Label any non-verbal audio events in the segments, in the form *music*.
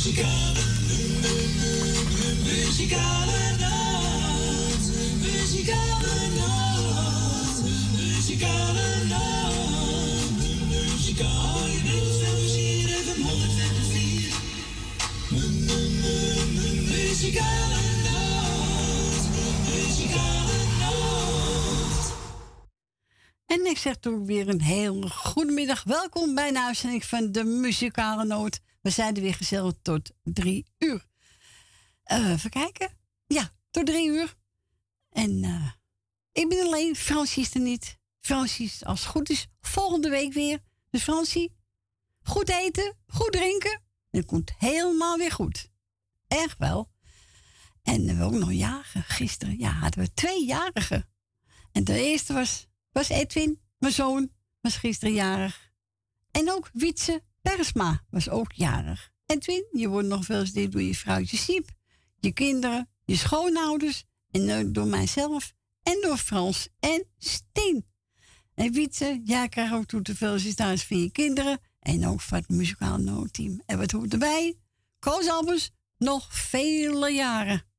Muzikale, muzikale nacht. Muzikale nacht. Muzikale nacht. Muzikale Muzikale nacht. Muzikale nacht. En ik zeg toen weer een heel goedemiddag. Welkom bij een uitzending van de Muzikale Noot. We zijn er weer gezellig tot drie uur. Eh, even kijken. Ja, tot drie uur. En eh, ik ben alleen, Fransie is er niet. Fransie is als het goed is volgende week weer. Dus Fransie, goed eten, goed drinken. En het komt helemaal weer goed. Echt wel. En we ook nog jarigen. Gisteren ja, hadden we twee jarigen. En de eerste was, was Edwin, mijn zoon, was gisteren jarig. En ook Wietse Persma was ook jarig. Edwin, je wordt nog eens dit door je vrouwtje Siep, je kinderen, je schoonouders en eh, door mijzelf en door Frans en Steen. En Wietse, jij krijgt ook toe te felicitaties van je kinderen en ook van het muzikaal noodteam. En wat hoort erbij? Koos Albers, nog vele jaren.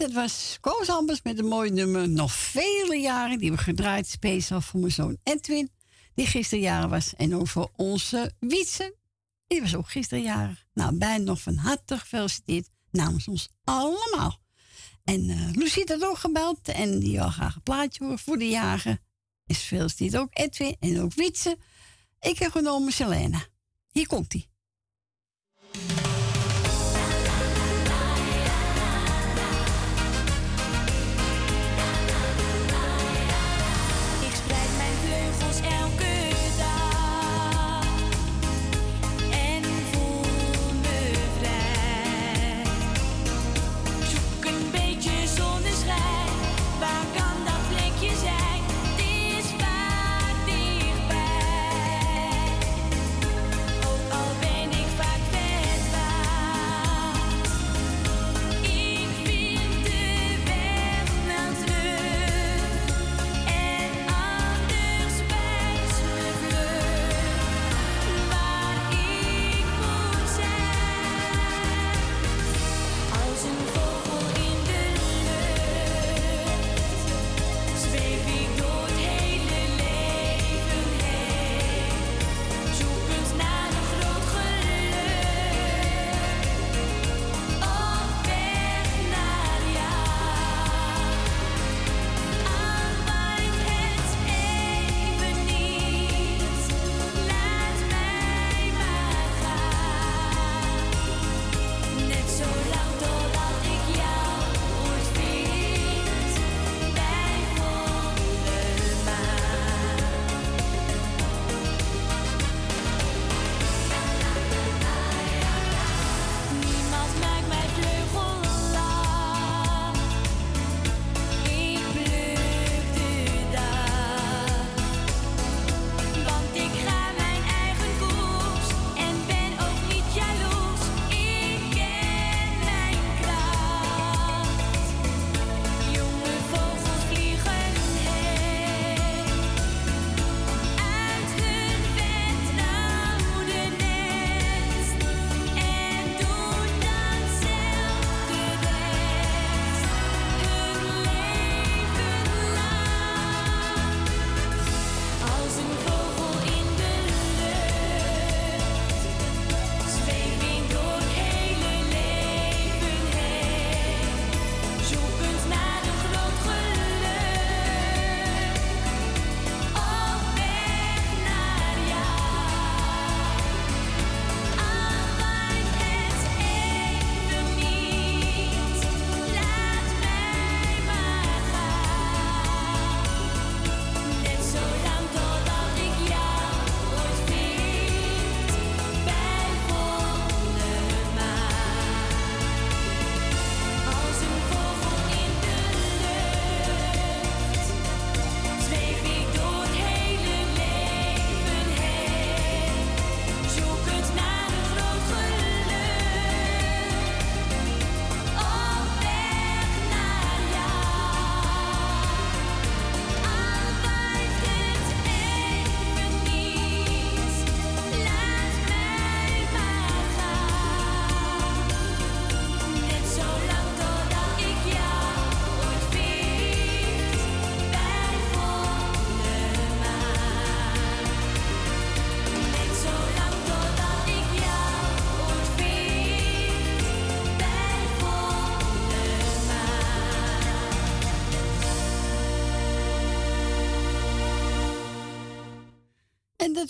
Dat was Koos Ambers met een mooi nummer. Nog vele jaren. Die hebben gedraaid speciaal voor mijn zoon Edwin. Die gisteren jarig was. En ook voor onze Wietse. Die was ook gisteren jarig. Nou, bijna nog van harte gefeliciteerd. Namens ons allemaal. En eh Lucie had ook gebeld. En die wil graag een plaatje horen voor de jager. Is gefeliciteerd ook Edwin en ook Wietse. Ik heb genomen Selena. Hier komt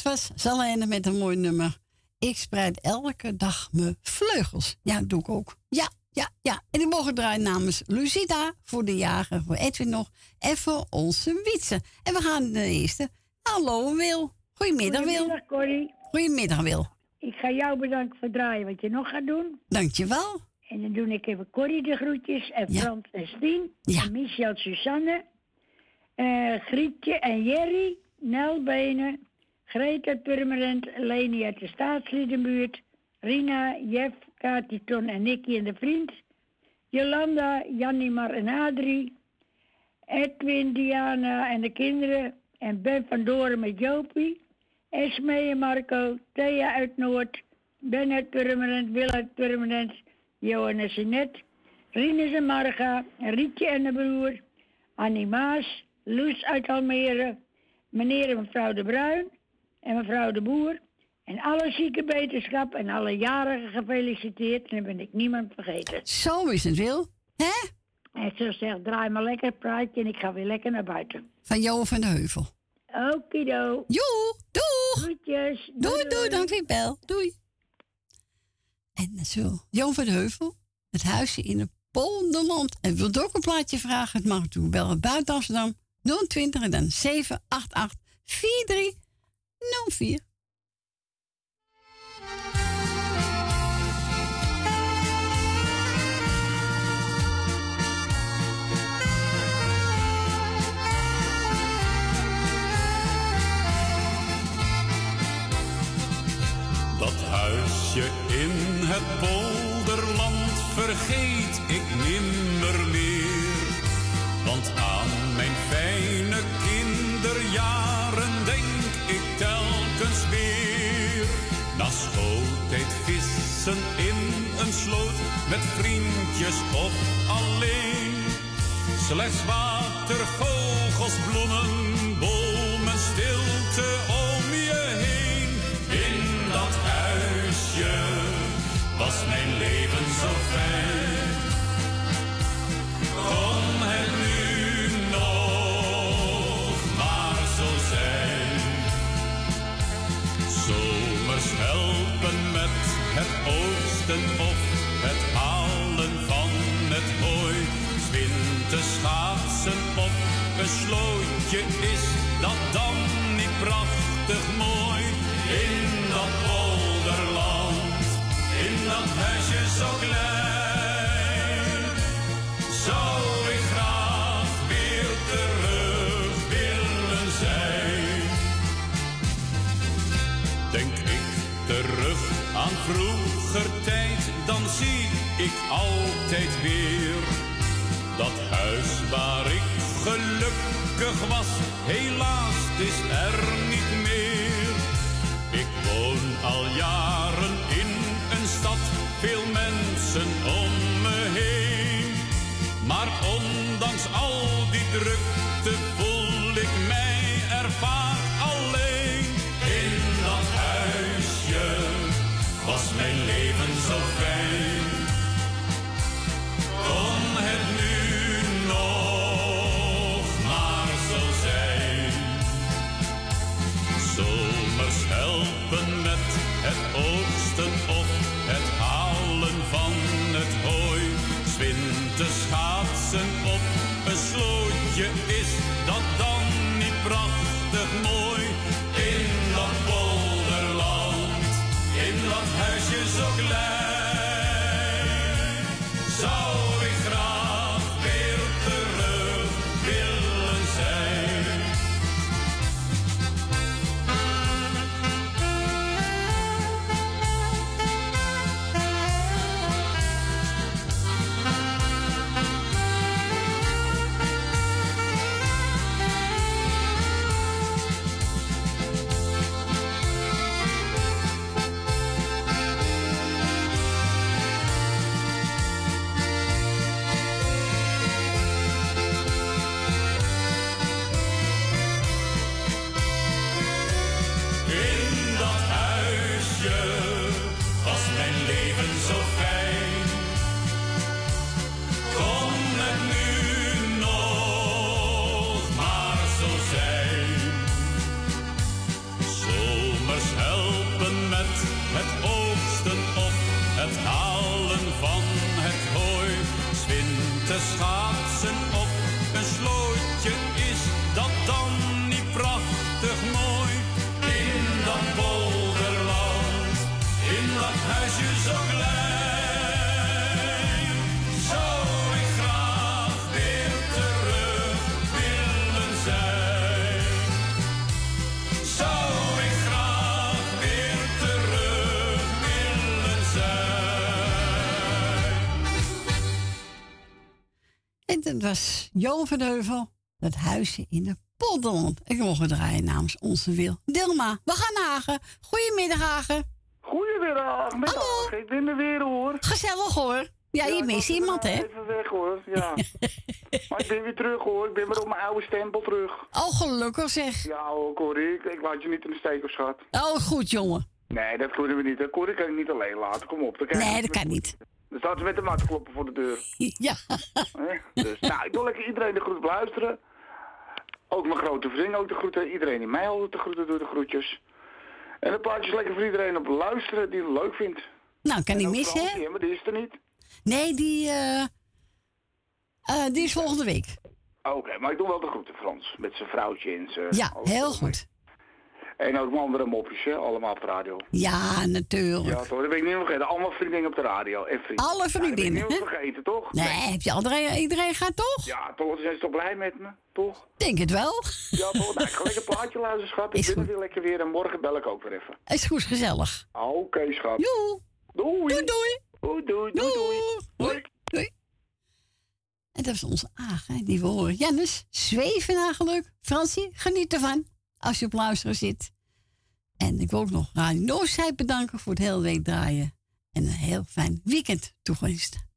Dat was Salene met een mooi nummer. Ik spreid elke dag mijn vleugels. Ja, dat doe ik ook. Ja, ja, ja. En ik mogen draaien namens Lucida voor de jager, voor Edwin nog en voor onze Wietse. En we gaan de eerste. Hallo Wil. Goedemiddag Wil. Goedemiddag, Corrie. Goedemiddag Wil. Ik ga jou bedanken voor het draaien wat je nog gaat doen. Dankjewel. En dan doe ik even Corrie de groetjes. En Ja. Frans en Stien. Ja. En Michel, Susanne. eh, Grietje en Jerry. Nel Benen. Greta Purmerend. Leni uit de staatsliedenbuurt. Rina, Jeff, Kati, Ton en Nicky en de vriend. Jolanda, Jannimar en Adrie. Edwin, Diana en de kinderen. En Ben van Doren met Jopie. Esme en Marco. Thea uit Noord. Ben uit Purmerend. Wil uit Purmerend. Johan en Jeanette. Rinus en Marga. Rietje en de broer. Annie Maas. Loes uit Almere. Meneer en mevrouw De Bruin. En mevrouw De Boer. En alle zieke beterschap en alle jarigen gefeliciteerd. En dan ben ik niemand vergeten. Zo is het Wil. Hè? En zo zegt, draai maar lekker praatje en ik ga weer lekker naar buiten. Van Jo van de Heuvel. Okido. Joe, doeg. Groetjes. Doei, doei, dank voor je bel. Doei. En zo, Johan van de Heuvel, het huisje in het Polderland. En wilt ook een plaatje vragen? Het mag natuurlijk bellen buiten Amsterdam. 020 en dan 788 4304. Dat huisje in het polderland vergeet Slechts water, vogels, bloemen, huis waar ik gelukkig was, helaas is er niet meer. Ik woon al jaren in een stad, veel mensen om me heen. Maar ondanks al die drukte het was Jo van Heuvel. Dat huisje in de Polderland. Ik mocht draaien namens onze wil. Dilma, we gaan Hagen. Goedemiddag, Hagen. Goedemiddag, middag. Ik ben er weer hoor. Gezellig hoor. Ja, je ik mist iemand, hè? eh, Even weg hoor, ja. *laughs* maar ik ben weer terug hoor. Ik ben weer op mijn oude stempel terug. Oh, gelukkig zeg. Ja hoor. Ik, ik laat je niet in de steek of schat. Oh, goed, jongen. Nee, dat kunnen we niet. Dat kan ik niet alleen laten. Kom op. Dan krijg je- Nee, dat kan niet. Dan staat ze met de mat kloppen voor de deur. *laughs* Ja. Dus, nou, ik wil lekker iedereen de groet beluisteren. Ook mijn grote vriend ook de groeten. Iedereen die mij altijd de groeten doet, de groetjes. En de plaatjes lekker voor iedereen op luisteren die het leuk vindt. Nou, kan niet missen, hè? Maar die is er niet. Nee, die, eh, eh, die is volgende week. Oké, maar ik doe wel de groeten, Frans. Met zijn vrouwtje en zijn... Ja, heel goed. En ook andere mopjes, hè. Allemaal op de radio. Ja, natuurlijk. Ja, toch. Dat ben ik niet meer vergeten. Allemaal vriendinnen op de radio. En vrienden. Alle Ja, dat ben vriendinnen, ik niet vergeten, toch? Nee, heb je iedereen, iedereen gaat toch? Ja, toch. Zijn ze toch blij met me, toch? Denk het wel. Ja, toch. Nou, ik ga lekker een plaatje luisteren, schat. Ik ben er weer lekker weer. En morgen bel ik ook weer even. Is goed, gezellig. Oké, schat. Doei. Doei, doei. Doei, doei, doei, doei. Doei. Doei. En dat is onze Aag, hè, die we horen. Jannes, zweven naar geluk. Fransie, geniet ervan. Als je op luisteren zit. En ik wil ook nog Radio Noordzij bedanken voor het hele week draaien. En een heel fijn weekend toegewenst.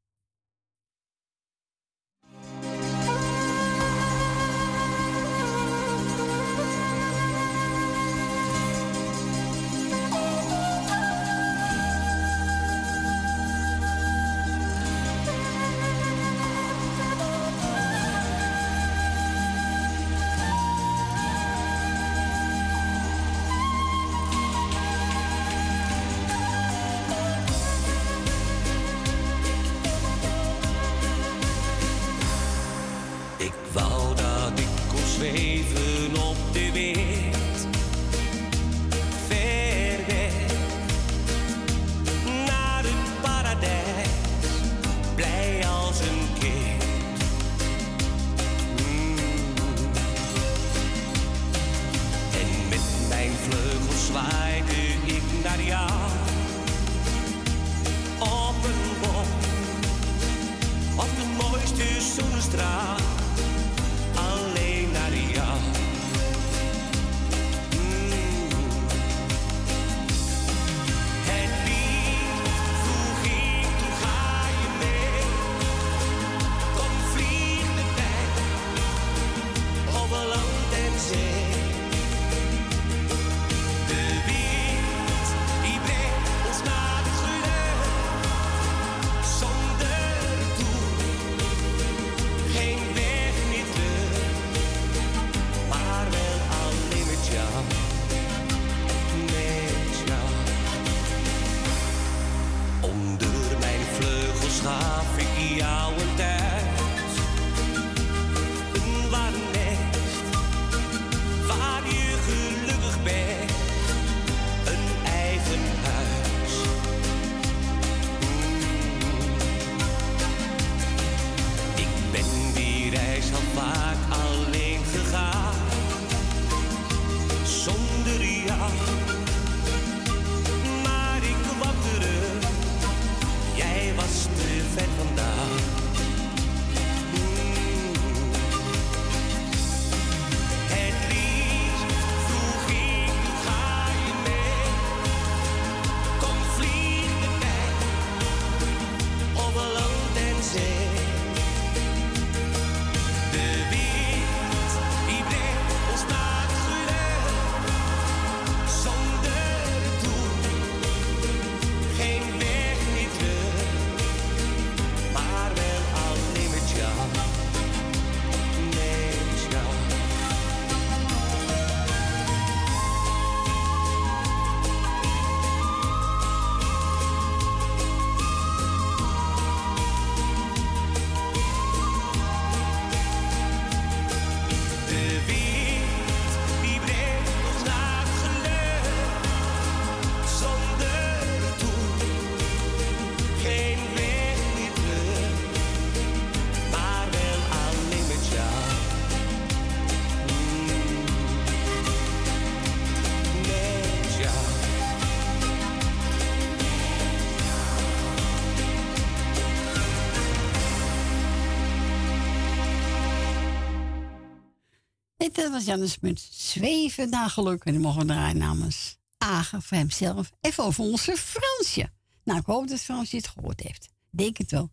dat was Jannes met Zweven naar geluk. En die mogen we draaien namens Agen voor hemzelf en voor onze Fransje. Nou, ik hoop dat Fransje het gehoord heeft. Denk het wel.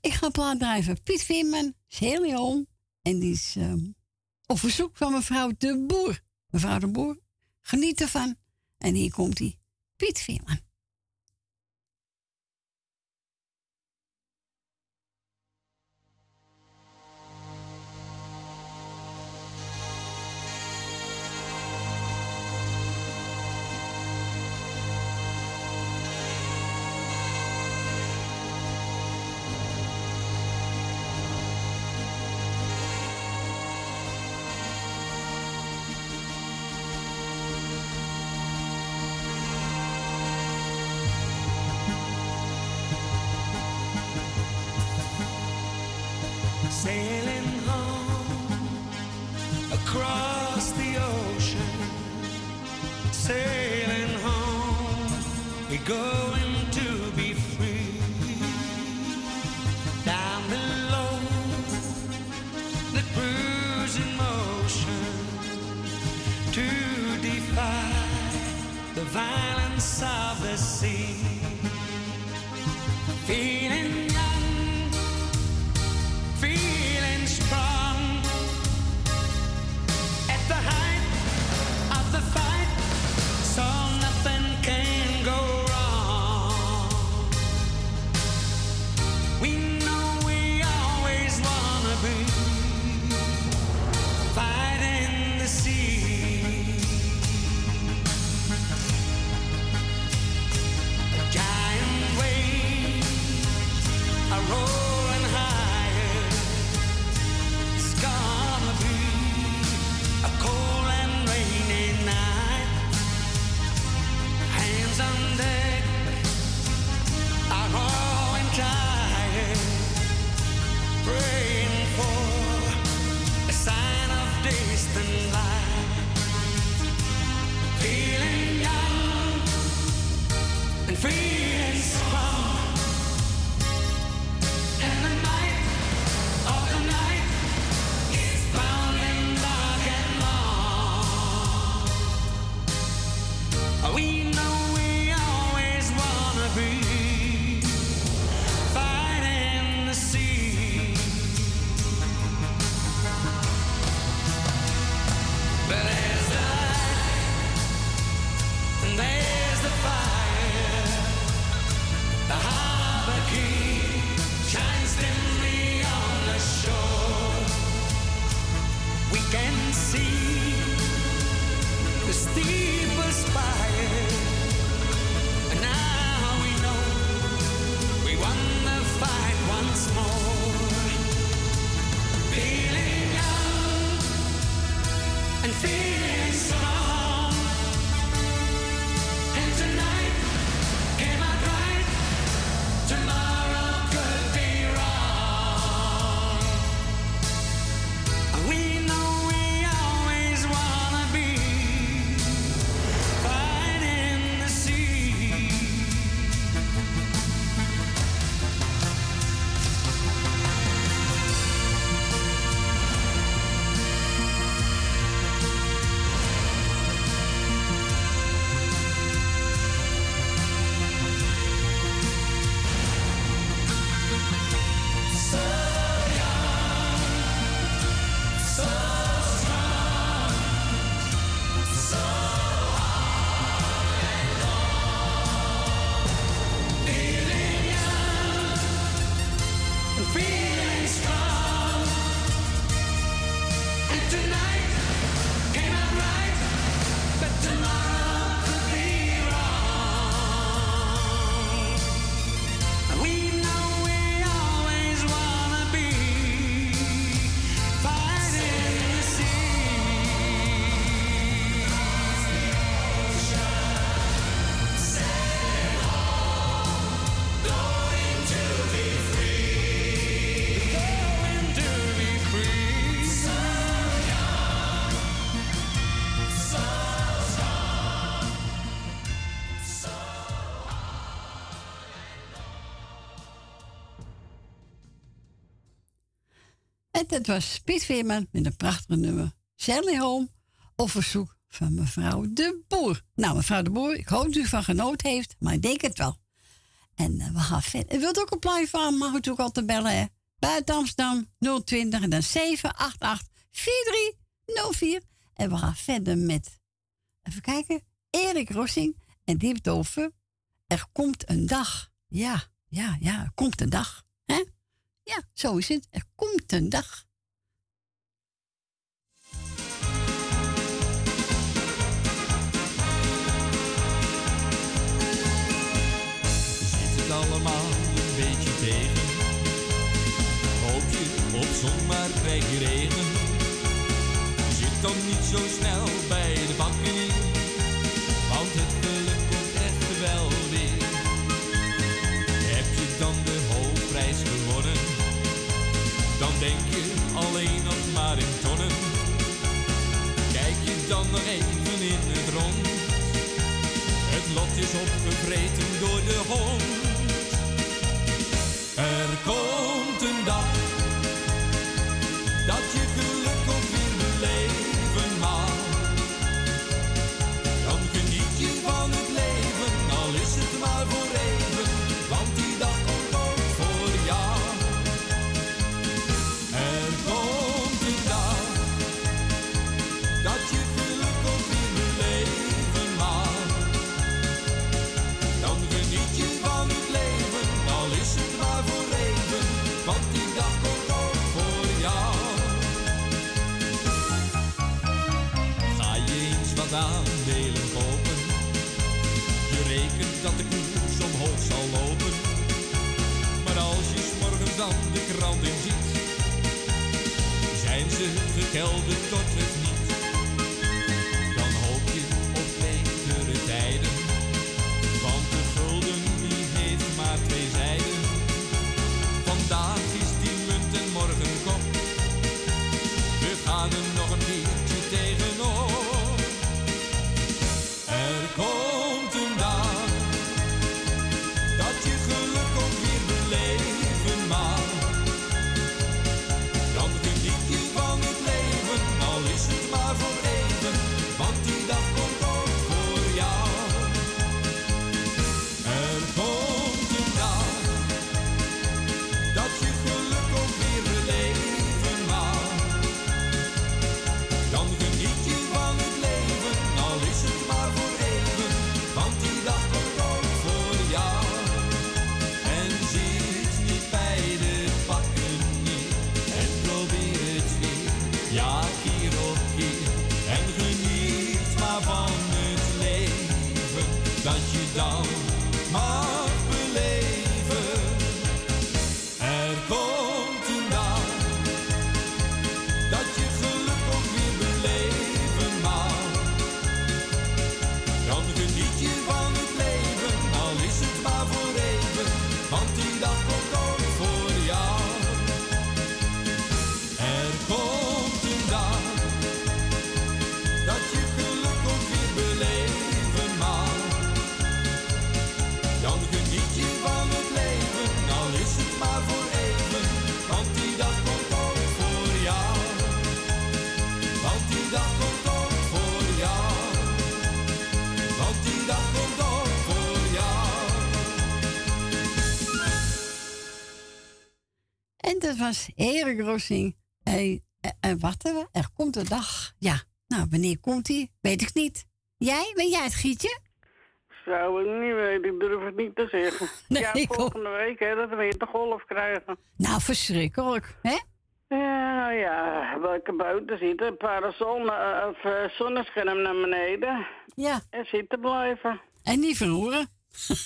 Ik ga plaat Piet Vimmen, is heel jong. En die is um, op verzoek van mevrouw de Boer. Mevrouw de Boer, geniet ervan. En hier komt hij, Piet Vimmen. Het was Piet Veerman met een prachtige nummer. Sally Home op verzoek van mevrouw de Boer. Nou, mevrouw de Boer, ik hoop dat u van genoten heeft, maar ik denk het wel. En eh, we gaan verder. U wilt ook een plaatje van, mag u ook altijd bellen. Buiten Amsterdam 020 en dan 788 4304. En we gaan verder met, even kijken, Erik Rossing. En Diep er komt een dag. Ja, ja, ja, er komt een dag. Hè? Ja, zo is het. Er komt een dag. Zit het allemaal een beetje tegen? Hoop je op zon, maar krijg je regen? Zit dan niet zo snel dan nog even in het rond? Het lot is opgevreten door de hond. Er komt een dag dat je dan de krant in ziet, zijn ze gekelderd tot het niet. Dan hoop je op betere tijden, Erik Rossing. En, en, en wat er, komt een dag. Ja, nou, wanneer komt die? Weet ik niet. Jij? Weet jij het, Gietje? Zou ik niet weten, ik durf het niet te zeggen. *laughs* Nee, ja, ook. volgende week hè, dat we weer de golf krijgen. Nou, verschrikkelijk, hè? Ja, nou ja, welke buiten zitten, een parasol na- of eh, zonnescherm naar beneden Ja. en zitten blijven. En niet verroeren.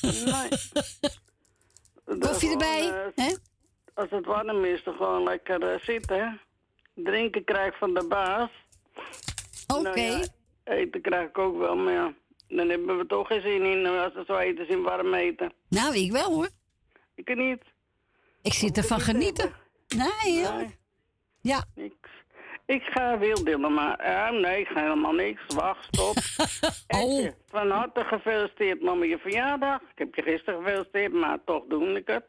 Nee. *laughs* Koffie erbij, eh, hè? Als het warm is, dan gewoon lekker eh, zitten. Drinken krijg ik van de baas. Oké. Nou ja, eten krijg ik ook wel, maar ja, dan hebben we toch geen zin in eh, als we zo eten in warm eten. Nou, ik wel hoor. Ik niet. Ik zit ervan genieten. Nee, joh. Nee. Ja. Niks. Ik ga wild maar. Ja, nee, ik ga helemaal niks. Wacht, stop. *laughs* Oh. Van harte gefeliciteerd, mama, je verjaardag. Ik heb je gisteren gefeliciteerd, maar toch doe ik het.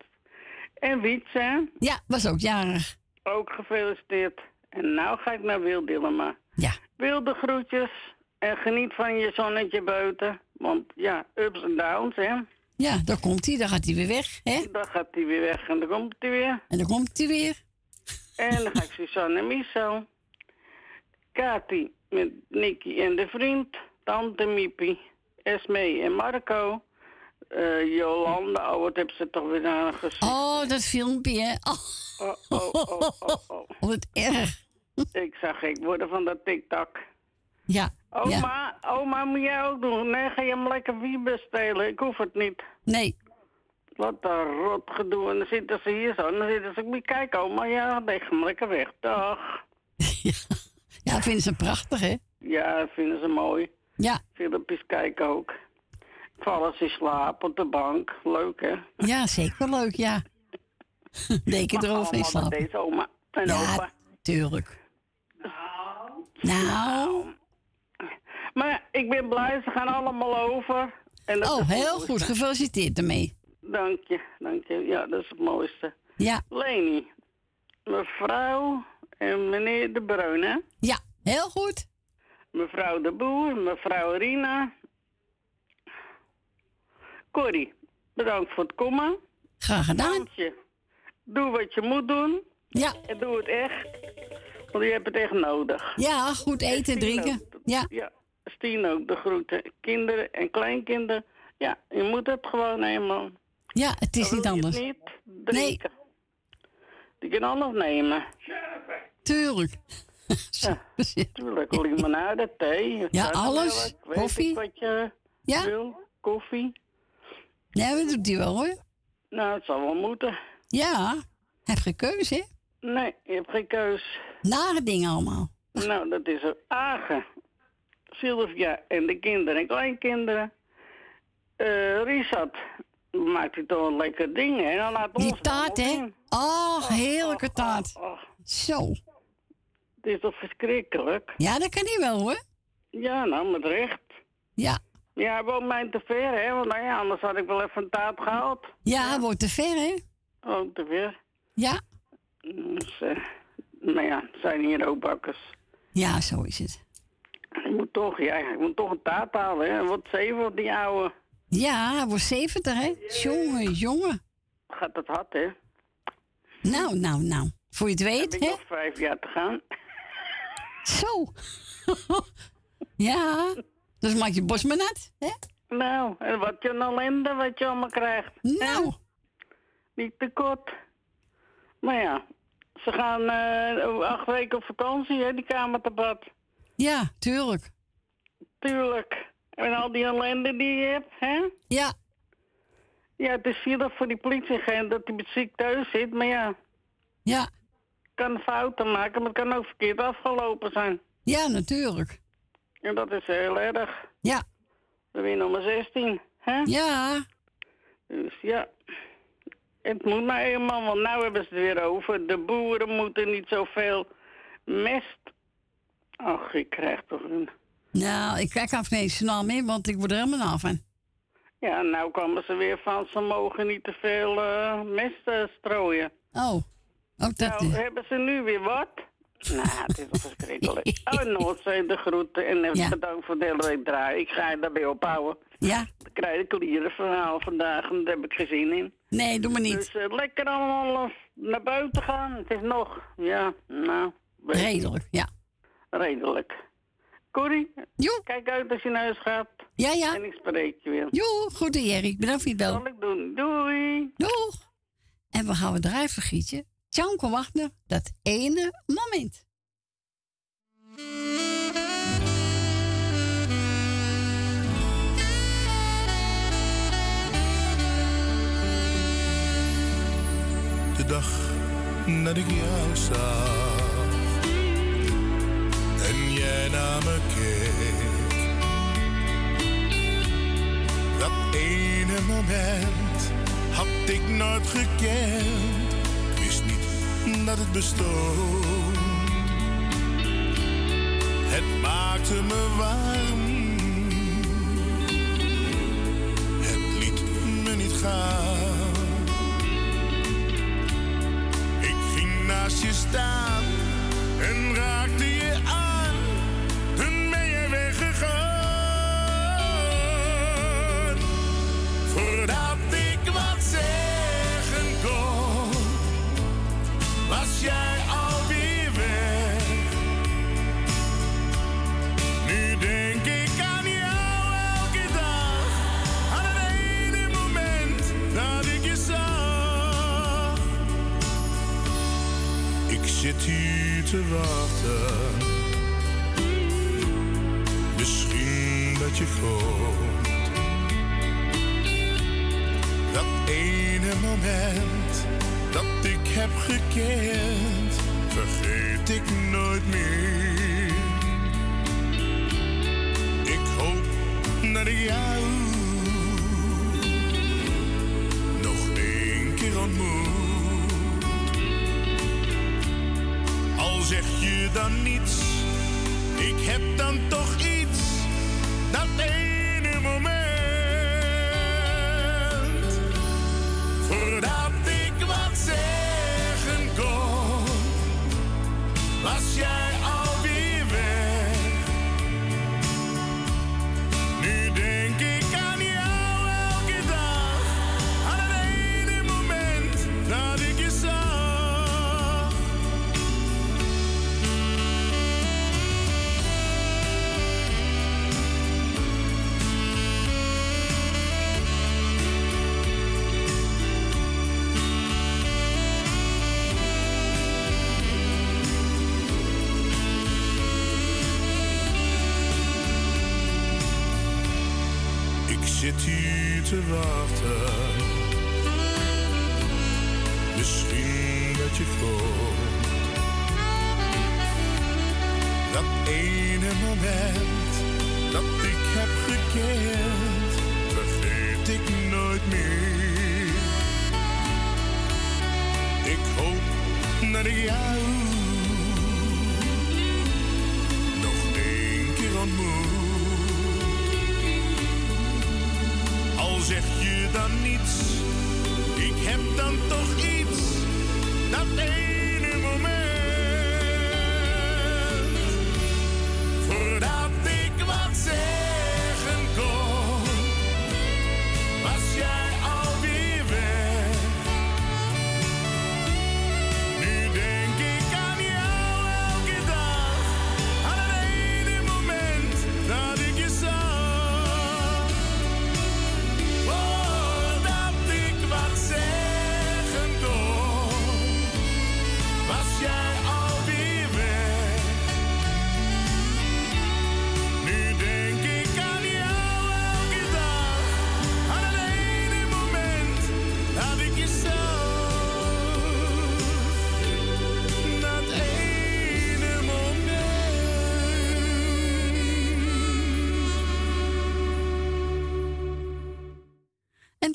En Wietse, Ja, was ook jarig. ook gefeliciteerd. En nou ga ik naar Wil Dillema. Ja. Wilde groetjes. En geniet van je zonnetje buiten. Want ja, ups en downs, hè. Ja, daar komt hij. Dan gaat hij weer weg. Hè? Dan gaat hij weer weg en dan komt hij weer. En dan komt hij weer. En dan ga ik Suzanne en Miso. Kati met Nicky en de vriend. Tante Miepie. Esme en Marco. Eh, Jolanda, oh wat hebben ze toch weer aangezien. Oh, dat filmpje, hè? Oh, Oh, oh, oh, oh, oh. *laughs* wat erg. Ik zag gek worden van dat TikTok. Ja, ja. Oma, oma, moet jij ook doen? Nee, ga je hem lekker wiebes stelen? Ik hoef het niet. Nee. Wat een rot gedoe. En dan zitten ze hier zo. En dan zitten ze, moet je kijken, oma. Ja, leg hem lekker weg. Dag. *laughs* Ja, vinden ze prachtig, hè? Ja, vinden ze mooi. Ja, Filmpjes kijken ook. Vallen ze in slaap op de bank. Leuk, hè? ja zeker leuk, ja. *laughs* Deken erover in slaap. deze oma en Ja, opa. tuurlijk. Nou, Maar ik ben blij, ze gaan allemaal over. En dat oh, heel goed. Gefeliciteerd ermee. Dank je, dank je. Ja, dat is het mooiste. Ja, Leni, mevrouw en meneer De Bruin, hè? ja, heel goed. Mevrouw De Boer, mevrouw Rina. Corrie, bedankt voor het komen. Graag gedaan. Antje, doe wat je moet doen. Ja, En doe het echt. Want je hebt het echt nodig. ja, goed eten, Stien drinken. ook. Ja, Ja, Stien ook, de groeten. Kinderen en kleinkinderen. Ja, je moet het gewoon eenmaal. ja, het is niet het anders. niet drinken. Die kan alles nemen. Tuurlijk. *laughs* Ja, *laughs* tuurlijk. Limonade, thee. Ja, alles. Koffie. wat je Ja, wil. Koffie. Ja dat doet hij wel hoor. Nou, het zal wel moeten. Ja, heb geen keuze, hè? Nee, je hebt geen keus. Nare dingen allemaal. Nou, dat is er. Agen. Sylvia en de kinderen en kleinkinderen. Richard maakt hij toch een lekker ding, hè? Dan laat ons Die het taart, hè? Oh, heerlijke taart. Oh, Zo. het is toch verschrikkelijk? Ja, dat kan hij wel hoor. Ja, nou, met recht. Ja, Ja, hij woont mij te ver, hè? Want nou ja, anders had ik wel even een taart gehaald. ja, hij wordt te ver, hè? Oh, te ver. Ja, Dus, eh, nou ja, zijn hier ook bakkers. ja, zo is het. Ik moet toch, ja, ik moet toch een taart halen, hè? Wat zeven, die ouwe. Ja, hij wordt 70, hè? Jongen, jongen. Gaat het hard, hè? Nou, nou, nou. Voor je het Heb weet, ik hè? nog vijf jaar te gaan. Zo. *laughs* ja, dus maak je bos maar nat, hè? Nou, en wat je een ellende wat je allemaal krijgt. Nou, Niet te kort. Maar ja, ze gaan eh, acht weken op vakantie, hè, die kamerdebat. ja, tuurlijk. Tuurlijk. En al die ellende die je hebt, hè? Ja, Ja, het is zielig voor die politieagent dat hij met ziek thuis zit. Maar ja, ja, kan fouten maken, maar het kan ook verkeerd afgelopen zijn. ja, natuurlijk. En dat is heel erg. Ja, Dan ben je nummer 16, hè? ja, Dus ja, het moet maar eenmaal, want nou hebben ze het weer over. De boeren moeten niet zoveel mest. Ach, ik krijg toch een... nou, ik kijk af nee, snel mee, want ik word er helemaal af van. Ja, nou komen ze weer van, ze mogen niet te veel eh, mest eh, strooien. Oh, ook dat. Nou, hebben ze nu weer wat? Nou, het is toch verschrikkelijk. *laughs* Oh, Noordzee, de groeten en eh, Ja. bedankt voor de hele week draaien. Ik ga je daarbij ophouden. ja, Dan krijg ik een verhaal vandaag en daar heb ik geen zin in. nee, doe maar niet. Dus eh, lekker allemaal eh, naar buiten gaan. Het is nog, ja, nou, Redelijk, ja. redelijk. Corrie, Jo, kijk uit als je naar huis gaat. ja, ja. En ik spreek je weer. Jo, goed Jerry. Bedankt voor je bel. Zal ik doen. Doei. Doeg. En we gaan we draaien, Gietje. Tjanko Wagner, dat ene moment. de dag dat ik jou zag en jij naar me keek. Dat ene moment had ik nooit gekend. Dat het bestond. Het maakte me warm. Het liet me niet gaan. Ik ging naast je staan en en raakte je aan. Toen ben je weggegaan. Voordat jij alweer weg. Nu denk ik aan jou elke dag, aan het ene moment dat ik je zag. Ik zit hier te wachten, misschien dat je komt. Dat ene moment dat ik heb gekend, vergeet ik nooit meer. Ik hoop dat ik jou nog één keer ontmoet. Al zeg je dan niets, ik heb dan toch iets.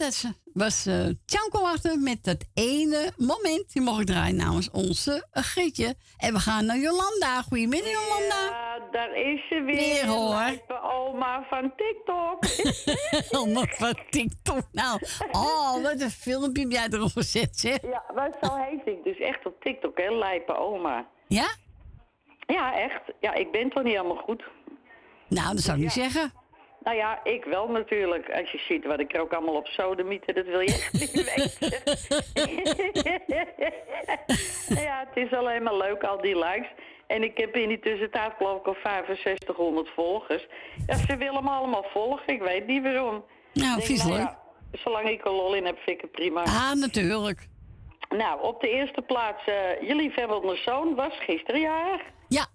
Dat was uh, Tjanko achter met dat ene moment. Die mocht draaien namens onze uh, Grietje. En we gaan naar Jolanda. Goedemiddag, Jolanda. Ja, daar is ze weer. Weer, hoor. Oma van TikTok. *laughs* Allemaal van TikTok. Nou, oh, wat een filmpje heb jij erop gezet, zeg. ja, maar zo heet ik dus echt op TikTok, hè, Lijpe oma. Ja? Ja, echt. Ja, ik ben toch niet helemaal goed. Nou, dat zou ik niet zeggen. Nou ja, ik wel natuurlijk. Als je ziet wat ik er ook allemaal op sodemieten, dat wil je echt niet *laughs* weten. *laughs* ja, het is alleen maar leuk, al die likes. En ik heb in die tussentijd geloof ik al 6500 volgers. Ja, ze willen me allemaal volgen, ik weet niet waarom. Nou, Denk, vies leuk. ja, zolang ik er lol in heb, vind ik het prima. Ah, natuurlijk. Nou, op de eerste plaats, eh je liefhebbende zoon was gisteren jarig. Ja.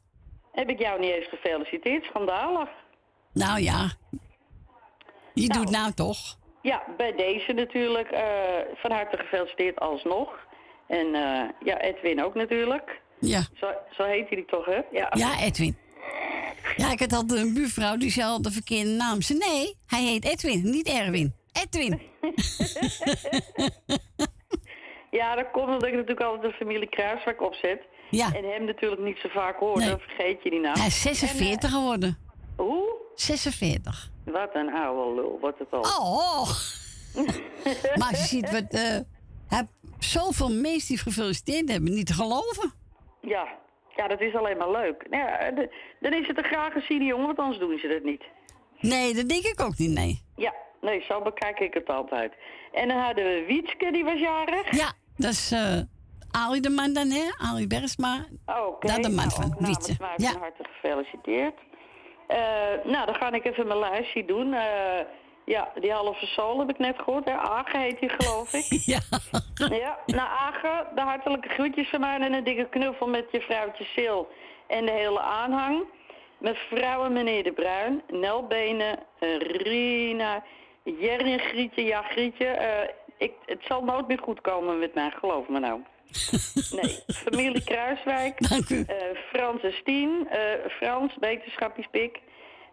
Heb ik jou niet eens gefeliciteerd, schandalig. Nou ja. Je doet nou toch. Ja, bij deze natuurlijk. eh, van harte gefeliciteerd alsnog. En eh, ja, Edwin ook natuurlijk. Ja. Zo, zo heet hij toch, hè? Ja. Ja, Edwin. Ja, ik had altijd een buurvrouw die zei al de verkeerde naam. Ze nee, hij heet Edwin, niet Erwin. Edwin. *laughs* Ja, dat komt omdat ik natuurlijk altijd de familie Kruiswijk opzet. Ja. En hem natuurlijk niet zo vaak hoor, Nee. dan vergeet je die naam. Hij is 46 geworden. Hoe? 46. Wat een oude lul, wordt het al. Oh. *laughs* maar je ziet wat... eh hij heeft zoveel mensen die gefeliciteerd hebben, niet te geloven. Ja. Ja, dat is alleen maar leuk. Nou ja, de- dan is het een graag gezien jongen, want anders doen ze dat niet. Nee, dat denk ik ook niet, nee. Ja, nee, zo bekijk ik het altijd. En dan hadden we Wietske, die was jarig. Ja, dat is eh Ali de man dan, hè? Ali Bergsma. Oké. Dat de man nou, van mij Ja. van harte gefeliciteerd. Eh, nou, dan ga ik even mijn lijstje doen. Eh, ja, die halve soul heb ik net gehoord. Hè? Age heet die, geloof ik. *laughs* Ja. Ja, nou Age, de hartelijke groetjes van mij en een dikke knuffel met je vrouwtje Sil en de hele aanhang. Mevrouw en meneer De Bruin, Nel Benen, eh, Rina, Jerry en Grietje. Ja, Grietje, eh, ik, het zal nooit meer goed komen met mij, geloof me nou. Nee, familie Kruiswijk, *laughs* Dank u. eh, Frans en Stien, eh, Frans, wetenschappies Pik,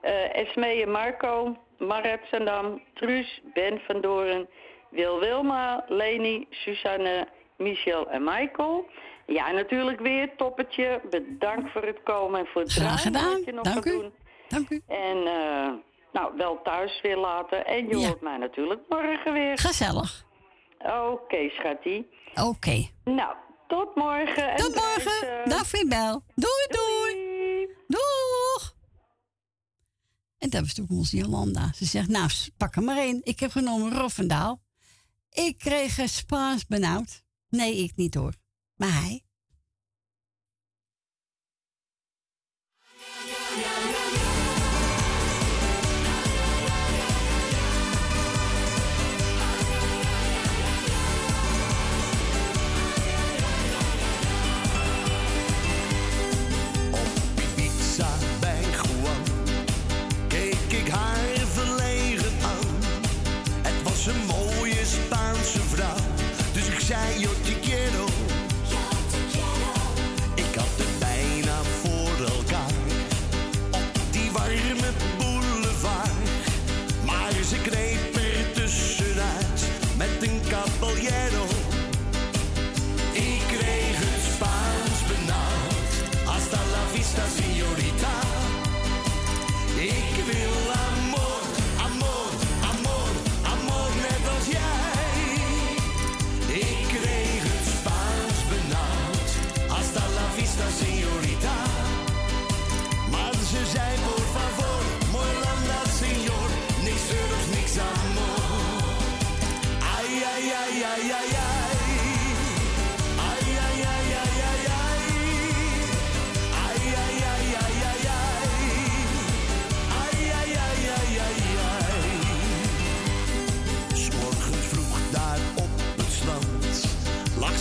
eh Esmee en Marco, Maret Zandam, Truus, Ben van Doren, Wil Wilma, Leni, Suzanne, Michel en Michael. Ja, natuurlijk weer toppertje. Bedankt voor het komen en voor het Graag gedaan. je nog Dank u. doen. Dank u. En nou, wel thuis weer later. En je Ja. hoort mij natuurlijk morgen weer. Gezellig. Oké, schattie. Oké. Nou, tot morgen. en Tot morgen. eh, Dag Fibel. Doei, doei. doei. Doeg. En dat was ook onze Jolanda. Ze zegt, nou, pak er maar één. Ik heb genomen Rofendaal. Ik kreeg Spaans benauwd. Nee, ik niet hoor. Maar hij.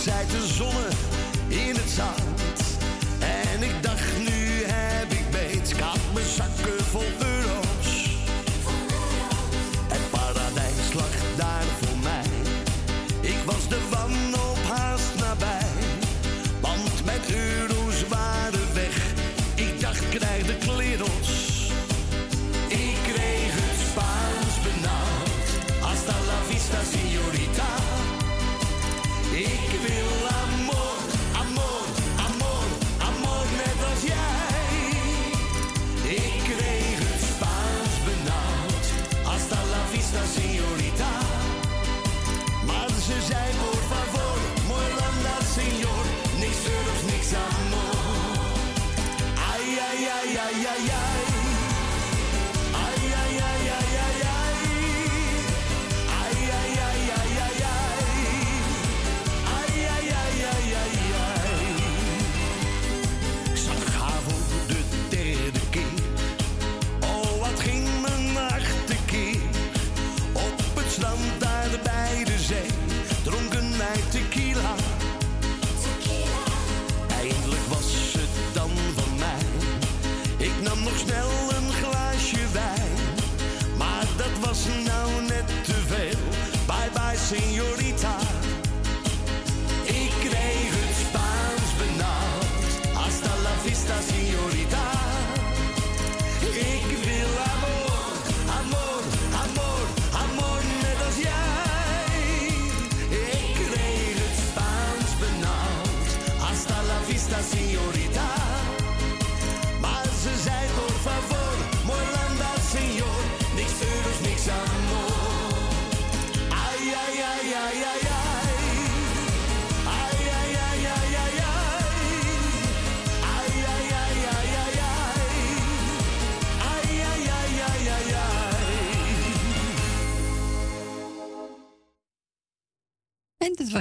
Zij te zonnen in het zand.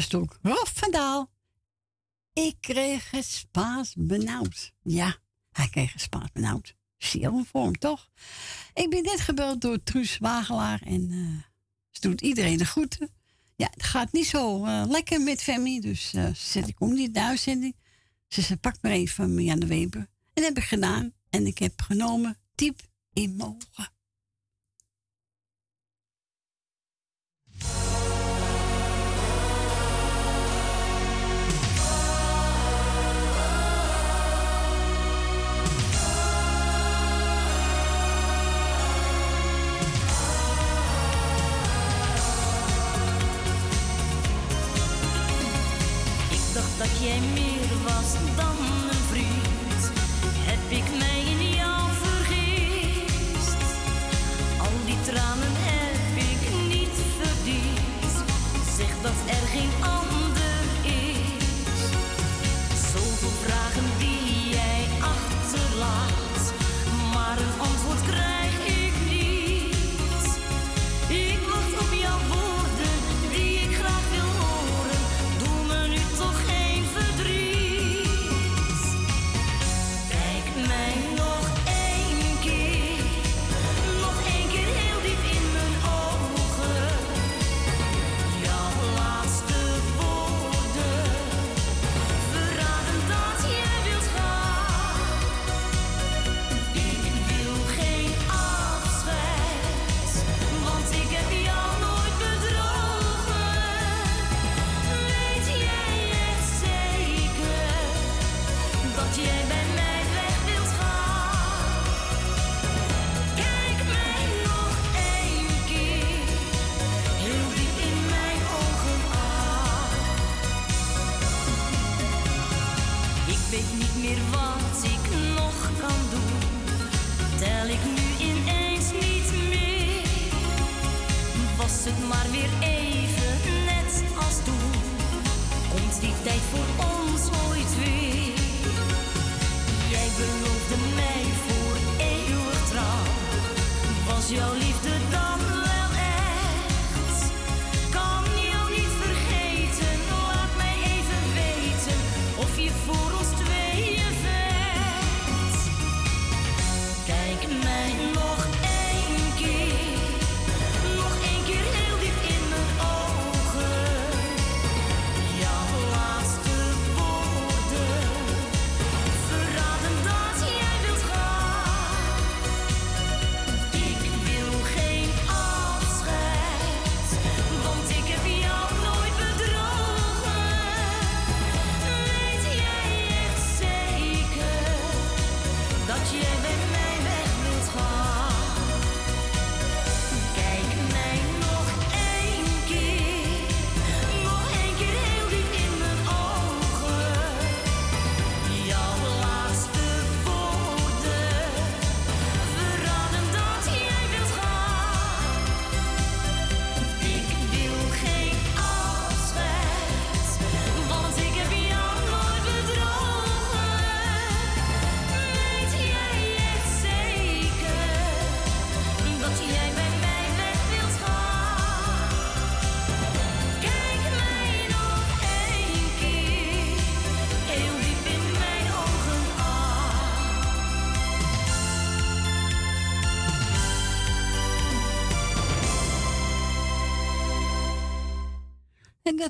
Was toen van Daal. Ik kreeg het benauwd. Ja, hij kreeg het Spaans benauwd. Zeer vorm, toch? Ik ben net gebeld door Truus Wagelaar en eh, ze doet iedereen de groeten. Ja, het gaat niet zo eh, lekker met Femi, dus eh zet ik om niet de uitzending. Ze zei, pak maar even van Marianne Weber. En dat heb ik gedaan. En ik heb genomen diep in mijn ogen. Ik dacht dat jij meer was dan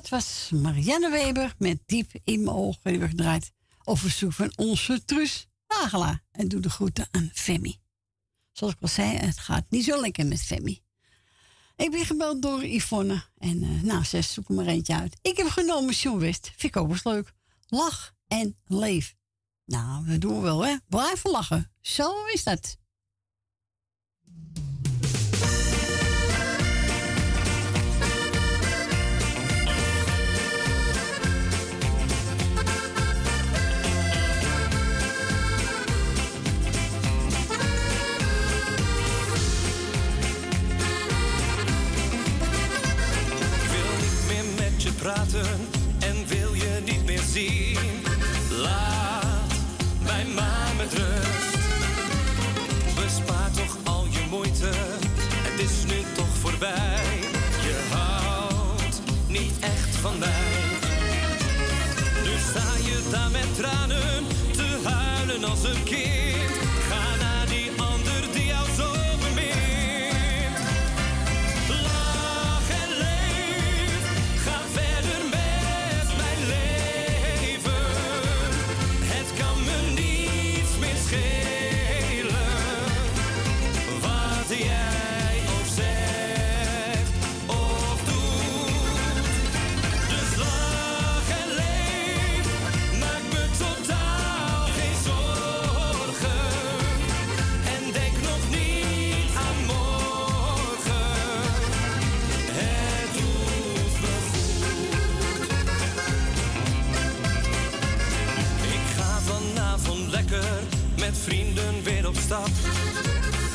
dat was Marianne Weber met Diep in mijn ogen. Die gedraaid op verzoek van onze Truus Nagela. En doe de groeten aan Femi. Zoals ik al zei, het gaat niet zo lekker met Femi. Ik ben gebeld door Yvonne. En eh, nou, zes, zoek er eentje uit. Ik heb genomen John West. Vind ik ook eens leuk. Lach en leef. Nou, dat doen we wel, hè? Blijven lachen. Zo is dat. praten en wil je niet meer zien. Laat mij maar met rust. Bespaar toch al je moeite, het is nu toch voorbij. Je houdt niet echt van mij. Nu sta je daar met tranen te huilen als een kind.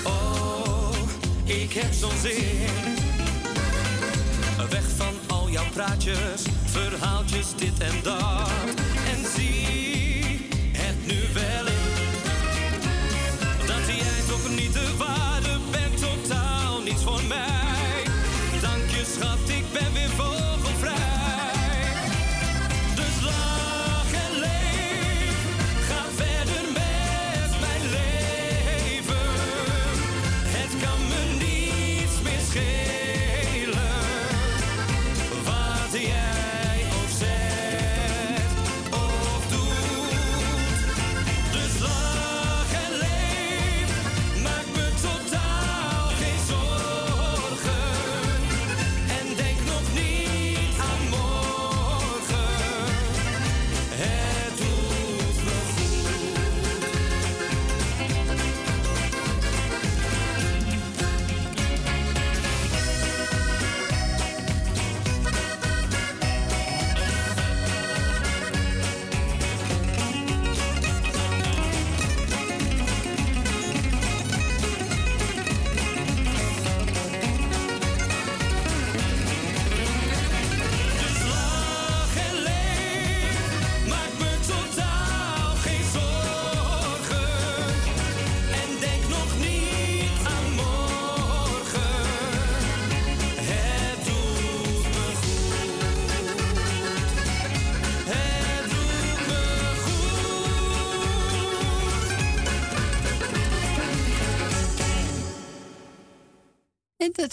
Oh, ik heb zo'n zin. Weg van al jouw praatjes, verhaaltjes, dit en dat.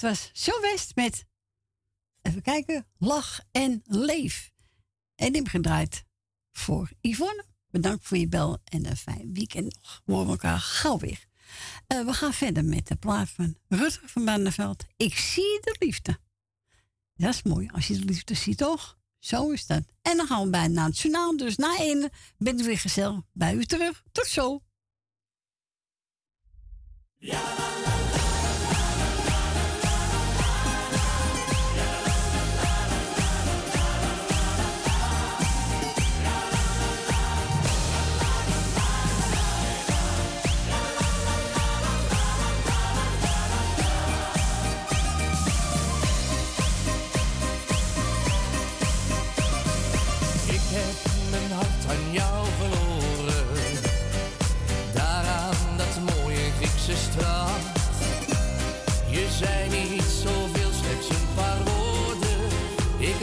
was zo West met, even kijken, Lach en Leef. En hem gedraaid voor Yvonne. Bedankt voor je bel en een fijn weekend nog. We horen elkaar gauw weer. Eh, we gaan verder met de plaat van Rutger van Barneveld. Ik zie de liefde. Dat is mooi als je de liefde ziet, toch? Zo is dat. En dan gaan we bijna naar het nationaal. Dus na één ben ik weer gezellig bij u terug. Tot zo. Ja.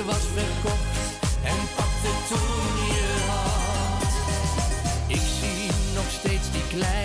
was verkocht en pakte toen je hand. Ik zie nog steeds die kleine.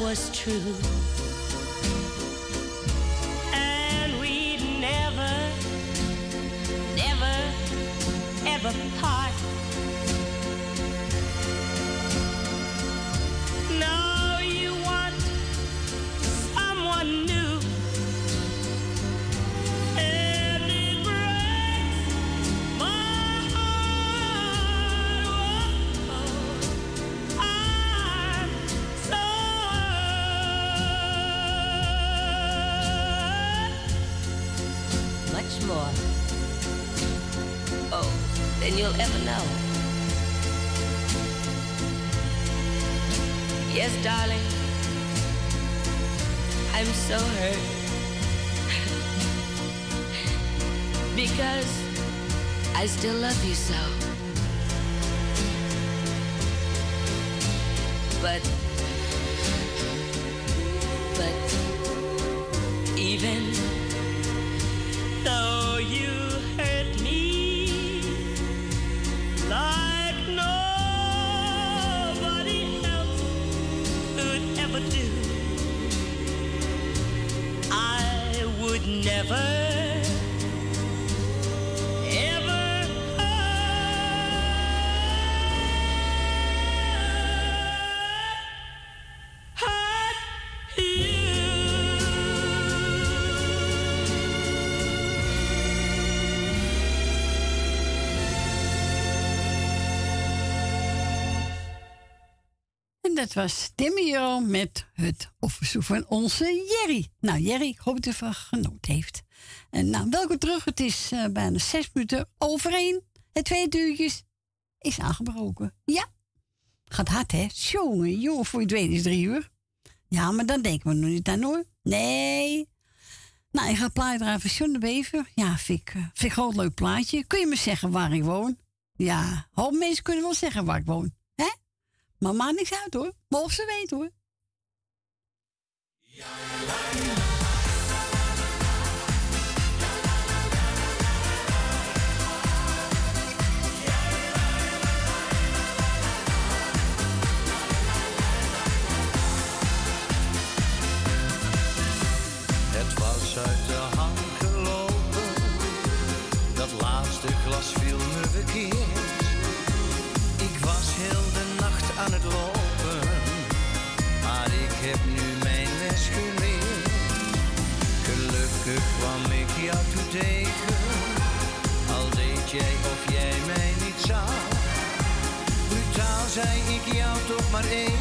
Was true. Yes, darling. I'm so hurt. *laughs* because I still love you so. But, but even though you never, dat was Timio met het offerzoek van onze Jerry. Nou, Jerry, ik hoop dat u ervan genoten heeft. En nou, welkom terug. Het is eh, bijna zes minuten over. Het tweede uurtjes is aangebroken. Ja, gaat hard, hè? Jongen, jongen, voor je het weet is het drie uur. Ja, maar dan denken we nog niet aan hoor. Nee. Nou, ik ga plaatje draaien van John de Bever. Ja, vind ik, eh, vind ik leuk plaatje. Kun je me zeggen waar ik woon? Ja, hoop mensen kunnen wel zeggen waar ik woon. Maar maakt niks uit hoor. Mogen ze weten hoor. Het was uit toch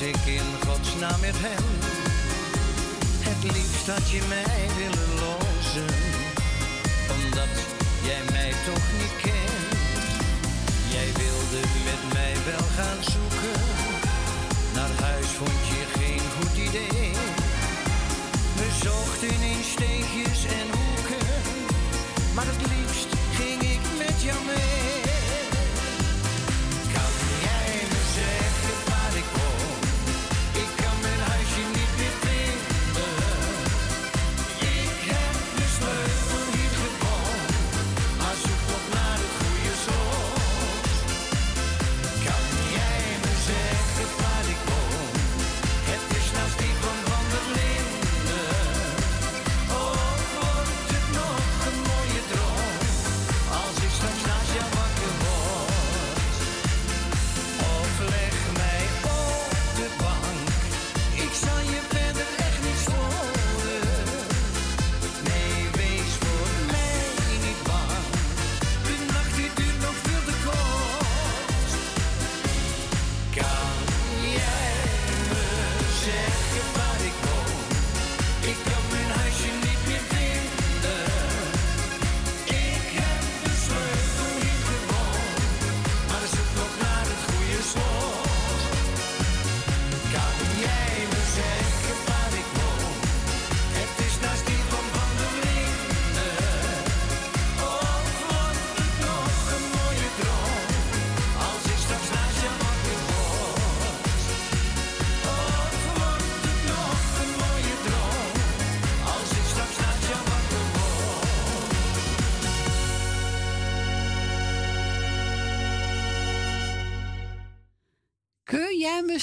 Ik in godsnaam met hem? Het liefst had je mij willen lozen, omdat jij mij toch niet kent. Jij wilde met mij wel gaan zoeken. Naar huis vond je geen goed idee. We zochten in steegjes en hoeken, maar het liefst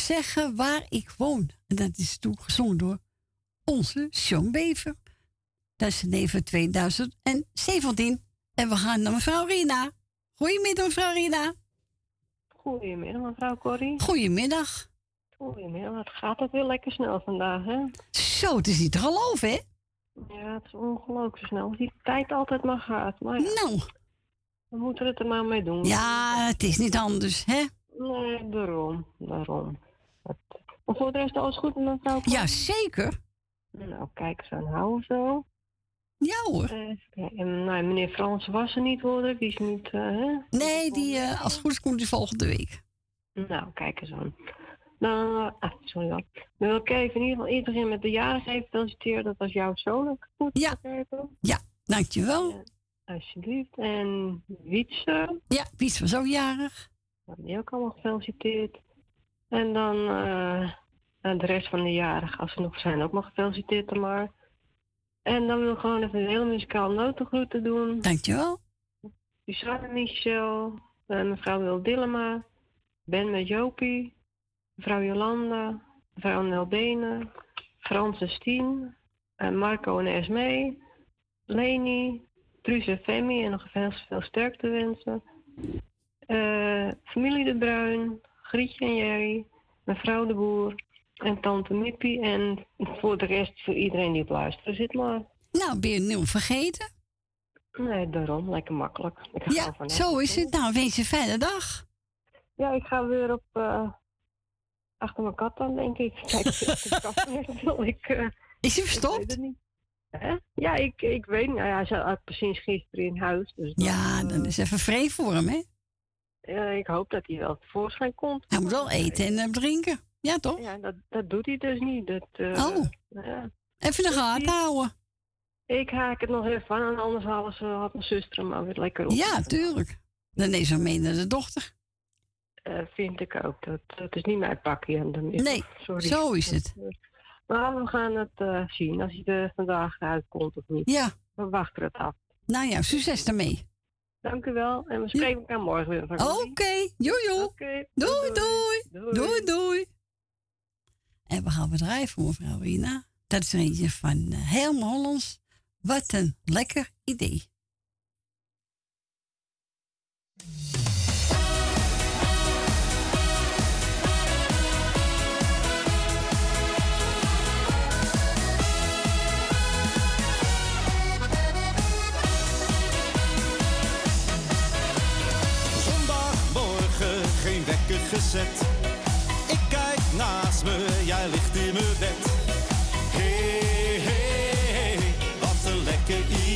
zeggen waar ik woon? En dat is toen gezongen door onze Sean Bever. Dat is neven 2017. En we gaan naar mevrouw Rina. Goedemiddag, mevrouw Rina. Goedemiddag, mevrouw Corrie. Goedemiddag. Goedemiddag, wat gaat het weer lekker snel vandaag, hè? Zo, het is niet te geloven, hè? Ja, het is ongelooflijk snel. Die tijd altijd maar gaat. Maar ja, Nou, we moeten het er maar mee doen. ja, het is niet anders, hè? Nee, daarom. Daarom. Maar voor de rest alles goed, mevrouw Corrie? Ja, zeker. Nou, kijk eens aan houden zo. Ja hoor. En, nou, meneer Frans was er niet, hoor. Die is niet, eh, hè? Nee, die, eh, als het goed is, komt die volgende week. Nou, kijk eens aan. Nou, ah, sorry dan. Dan wil ik even in ieder geval iedereen met de jaren even feliciteren. Dat was jouw zoon, ook goed Ja. begrepen. Ja, dankjewel. Alsjeblieft. En Wietse, Ja, Piet was ook jarig. die ook allemaal gefeliciteerd. En dan eh, en de rest van de jarigen, als ze nog zijn, ook maar gefeliciteerd maar. En dan wil ik gewoon even een hele muzikaal notengroeten doen. Dankjewel. Suzanne Michel, eh, mevrouw Wil Dillema, Ben met Jopie, mevrouw Jolanda, mevrouw Nelbene, Frans en Stien, eh, Marco en Esmee, Leni, Truus en Femi en nog veel, veel sterkte wensen. Familie De Bruin, Grietje en Jerry, mevrouw De Boer en tante Mippie. En voor de rest voor iedereen die op luisteren zit maar. Nou, ben je niet vergeten? Nee, daarom. Lekker makkelijk. Ik Ja, van zo is het. Nou, wens je een fijne dag. Ja, ik ga weer op eh, achter mijn kat aan, denk ik. *laughs* Kijk, de kat *laughs* ik. eh, is hij verstopt? niet. Hè? Ja, ik, ik weet niet. Nou ja, hij zat precies gisteren in huis. Dus dan, Ja, dan is even vreemd voor hem, hè? Eh, ik hoop dat hij wel tevoorschijn komt. Hij moet wel eten en eh, drinken. Ja, toch? Ja, dat, dat doet hij dus niet. Dat, eh, Oh. ja. Even de gaten houden. Ik haak het nog even en anders halen ze, had mijn zuster hem maar weer lekker op. Ja, tuurlijk. Dan is ze mee naar de dochter. Vind ik ook. Dat, dat is niet mijn pakje aan de middag. Nee, Sorry. zo is het. Maar we gaan het zien als hij er vandaag uitkomt of niet. Ja. We wachten het af. Nou ja, succes daarmee. Dank u wel. En we spreken elkaar morgen weer. Oké, jojo. Oké, Doei, doei. Doei. Doei, doei. En we gaan bedrijven voor mevrouw Rina. Dat is er eentje van uh, Helm Hollands. Wat een lekker idee. Gezet. Ik kijk naast me, jij ligt in mijn bed. Hey, hey, wat een lekker idee.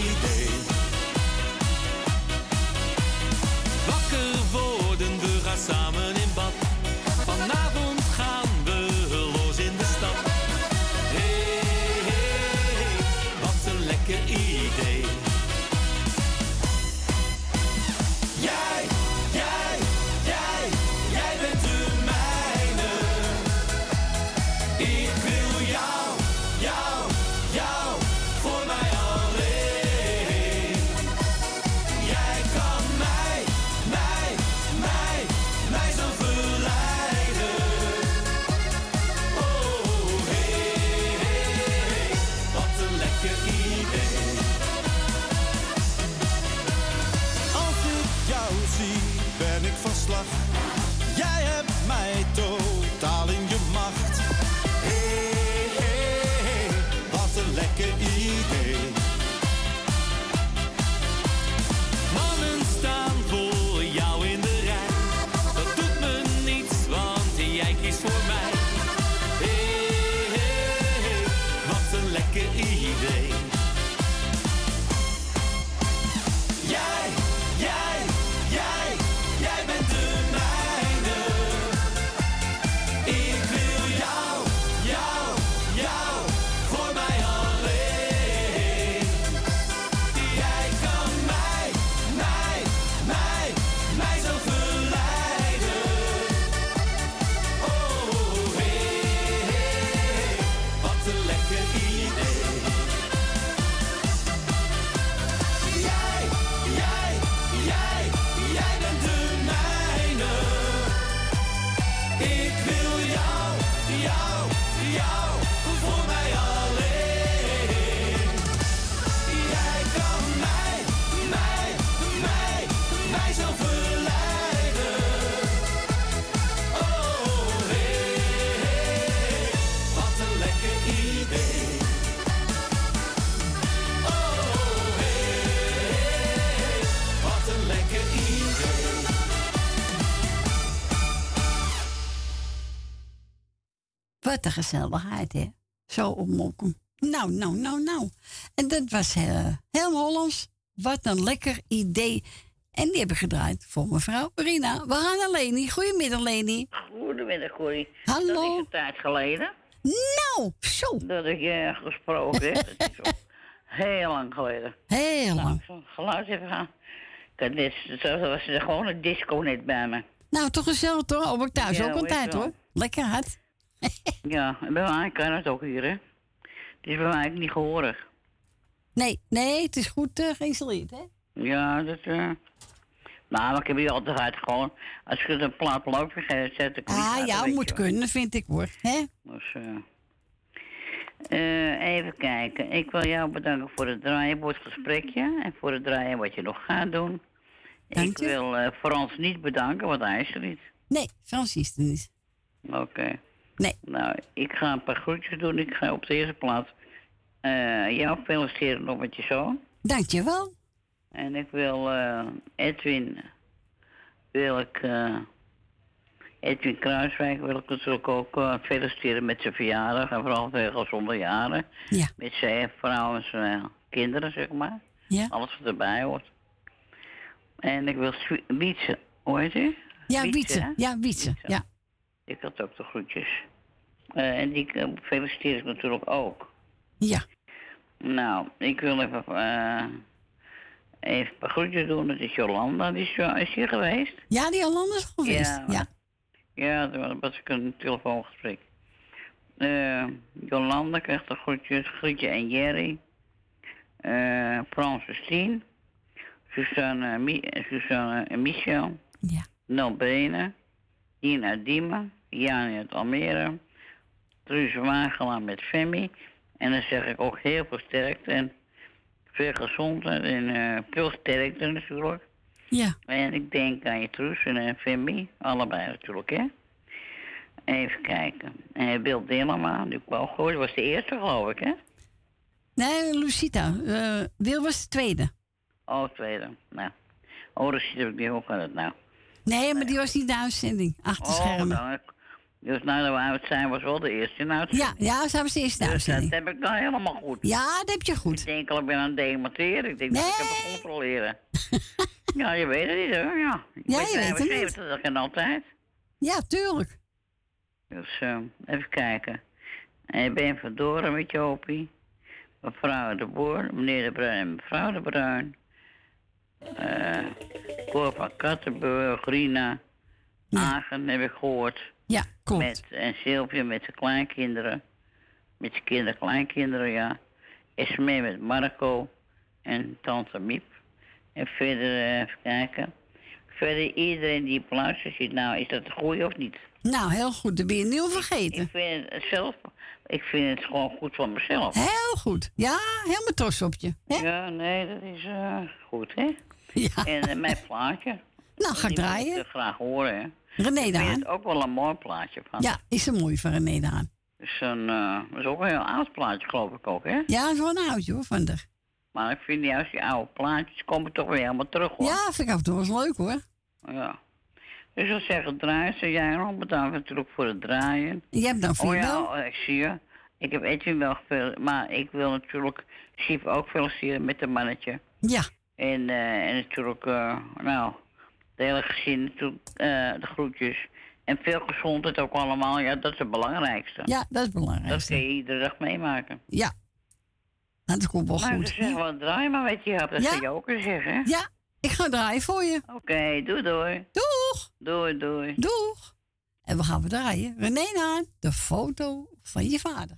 Wat een gezelligheid, hè? Zo op Mokum. Nou, nou, nou, nou. En dat was eh, heel Hollands. Wat een lekker idee. En die hebben gedraaid voor mevrouw Rina. We gaan naar Leni. Goedemiddag, Leni. Goedemiddag, Corrie. Hallo. Dat is een tijd geleden. Nou, zo. Dat ik je gesproken heb. Dat is heel lang geleden. Heel lang. Zo'n geluid even gaan. Is- Zo was er gewoon een disco net bij me. Nou, toch gezellig, toch? Ook thuis Ja, ook een tijd, wel. hoor. Lekker hard. *laughs* Ja, en bij mij kan het ook hier, hè. Het is bij mij niet gehoorig. Nee, nee, het is goed eh, geïnstalleerd, hè? Ja, dat... eh Nou, maar ik heb hier altijd gewoon... Als je een plaat loopt zet ik Ah, ja, je moet kunnen, vind ik, hoor. Hè? Dus, eh, even kijken. Ik wil jou bedanken voor het draaien voor het gesprekje en voor het draaien wat je nog gaat doen. Dank ik je. wil Frans niet bedanken, want hij is er niet. Nee, Frans is er niet. Oké. Nee. Nou, ik ga een paar groetjes doen. Ik ga op de eerste plaats eh, jou feliciteren nog met je zoon. Dankjewel. En ik wil eh, Edwin, wil ik, eh, Edwin Kruiswijk wil ik natuurlijk ook feliciteren met zijn verjaardag. En vooral veel gezonde jaren. Ja. Met zijn vrouw en zijn kinderen, zeg maar. Ja. Alles wat erbij hoort. En ik wil Wietse, heet u? Ja? Wietse. Ja, Wietse. Ja. Ik had ook de groetjes. Eh, en die eh, feliciteer ik natuurlijk ook. Ja. Nou, ik wil even, eh, even een paar groetjes doen. Dat is Jolanda, die is, is hier geweest. Ja, die Hollander is geweest. Ja, Ja. Ja, dat was ik een telefoongesprek. Jolanda krijgt de groetjes, Grietje en Jerry. Frans Stien. Suzanne, Mi Suzanne en Michel. Ja. Nel Benen. Dina Dima. Jani uit Almere. Truus Wagelaar met Femi. En dan zeg ik ook heel veel sterkte en veel gezondheid en eh, veel sterkte natuurlijk. Ja. En ik denk aan je Truus en eh, Femi, allebei natuurlijk, hè. Even kijken. En Wil Dillema, die ik wel gehoord, was de eerste geloof ik, hè? Nee, Lucita. eh Wil was de tweede. Oh, tweede. Nou. Oh, heb ik die ook aan het nou. Nee, maar die was niet de uitzending. Achter Oh, schermen. dan. Dus nou dat we uit zijn, was wel de eerste in uitzending. Ja, ja, zij was de eerste Dus dat heb ik dan helemaal goed. Ja, dat heb je goed. Ik denk al, ik ben aan het demonstreren. Ik denk dat ik het controleren. *laughs* ja, je weet het niet, hè? Ja, ik Ja, je weet het niet. 75 en altijd. Ja, tuurlijk. Dus eh, even kijken. En ik ben verdoren met Jopie. Mevrouw de Boer, meneer de Bruin en mevrouw de Bruin. Eh Cor van Kattenburg, Rina. Agen heb ik gehoord. Ja, klopt. Met, en Sylvia met zijn kleinkinderen. Met zijn kinderen, kleinkinderen, ja. Esme met Marco. En tante Miep. En verder, eh, even kijken. Verder iedereen die op luistert ziet, nou, is dat goed of niet? Nou, heel goed. Dat ben je nieuw vergeten. Ik vind het zelf, ik vind het gewoon goed van mezelf. Heel goed. Ja, helemaal trots op je. Hè? Ja, nee, dat is eh, goed, hè? *laughs* Ja. En eh, mijn plaatje. Nou, ga wil draaien. Ik graag horen, hè? René Daan. het ook wel een mooi plaatje van. Ja, is een mooi van René Daan. Dus een, eh, dat is ook een heel oud plaatje, geloof ik ook, hè? Ja, zo'n oudje hoor, van de. Maar ik vind juist die oude plaatjes komen toch weer helemaal terug, hoor. Ja, vind ik af en toe wel eens leuk hoor. Ja. Dus ik zeggen, draaien, ze jij nog bedankt natuurlijk voor het draaien. Je hebt dan Oh vier ja, oh, ik zie je. Ik heb Edwin wel veel, maar ik wil natuurlijk Siep ook feliciteren met een mannetje. Ja. En, eh, en natuurlijk, eh, nou, de hele gezin eh, de groetjes. En veel gezondheid ook allemaal, ja, dat is het belangrijkste. Ja, dat is belangrijk. Dat kun je iedere dag meemaken. Ja. Nou, dat komt wel Maar goed. ze zeggen wel, draai maar weet je, dat Ja. je ook kunnen zeggen. hè? Ja, ik ga draaien voor je. Oké, doei doei. Doeg. Doei doei. Doeg. En we gaan we draaien. René aan de foto van je vader.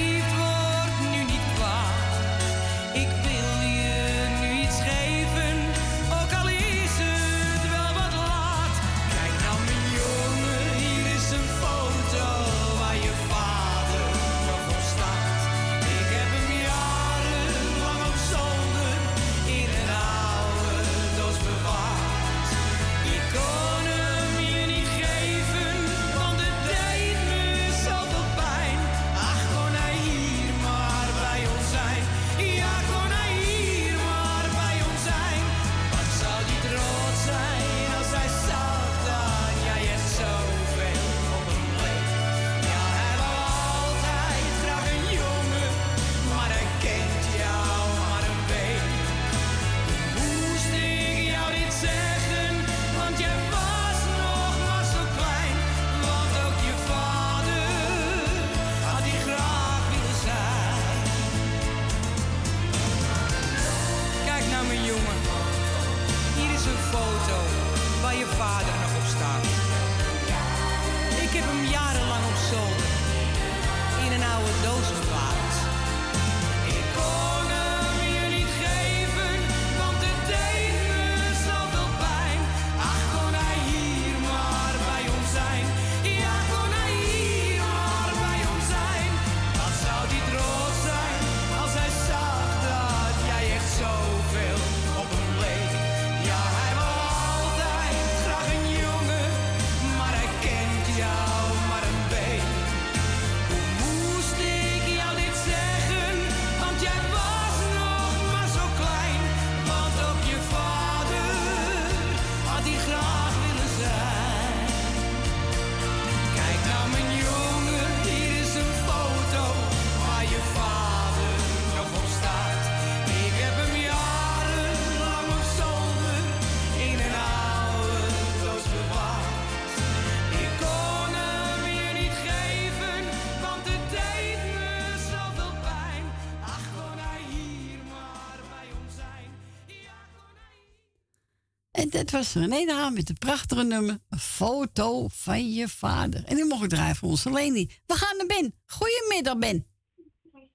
Dat was René de Haan met een prachtige nummer. Een foto van je vader. En die mocht ik draaien voor onze Leni. We gaan naar Ben. Goedemiddag, Ben.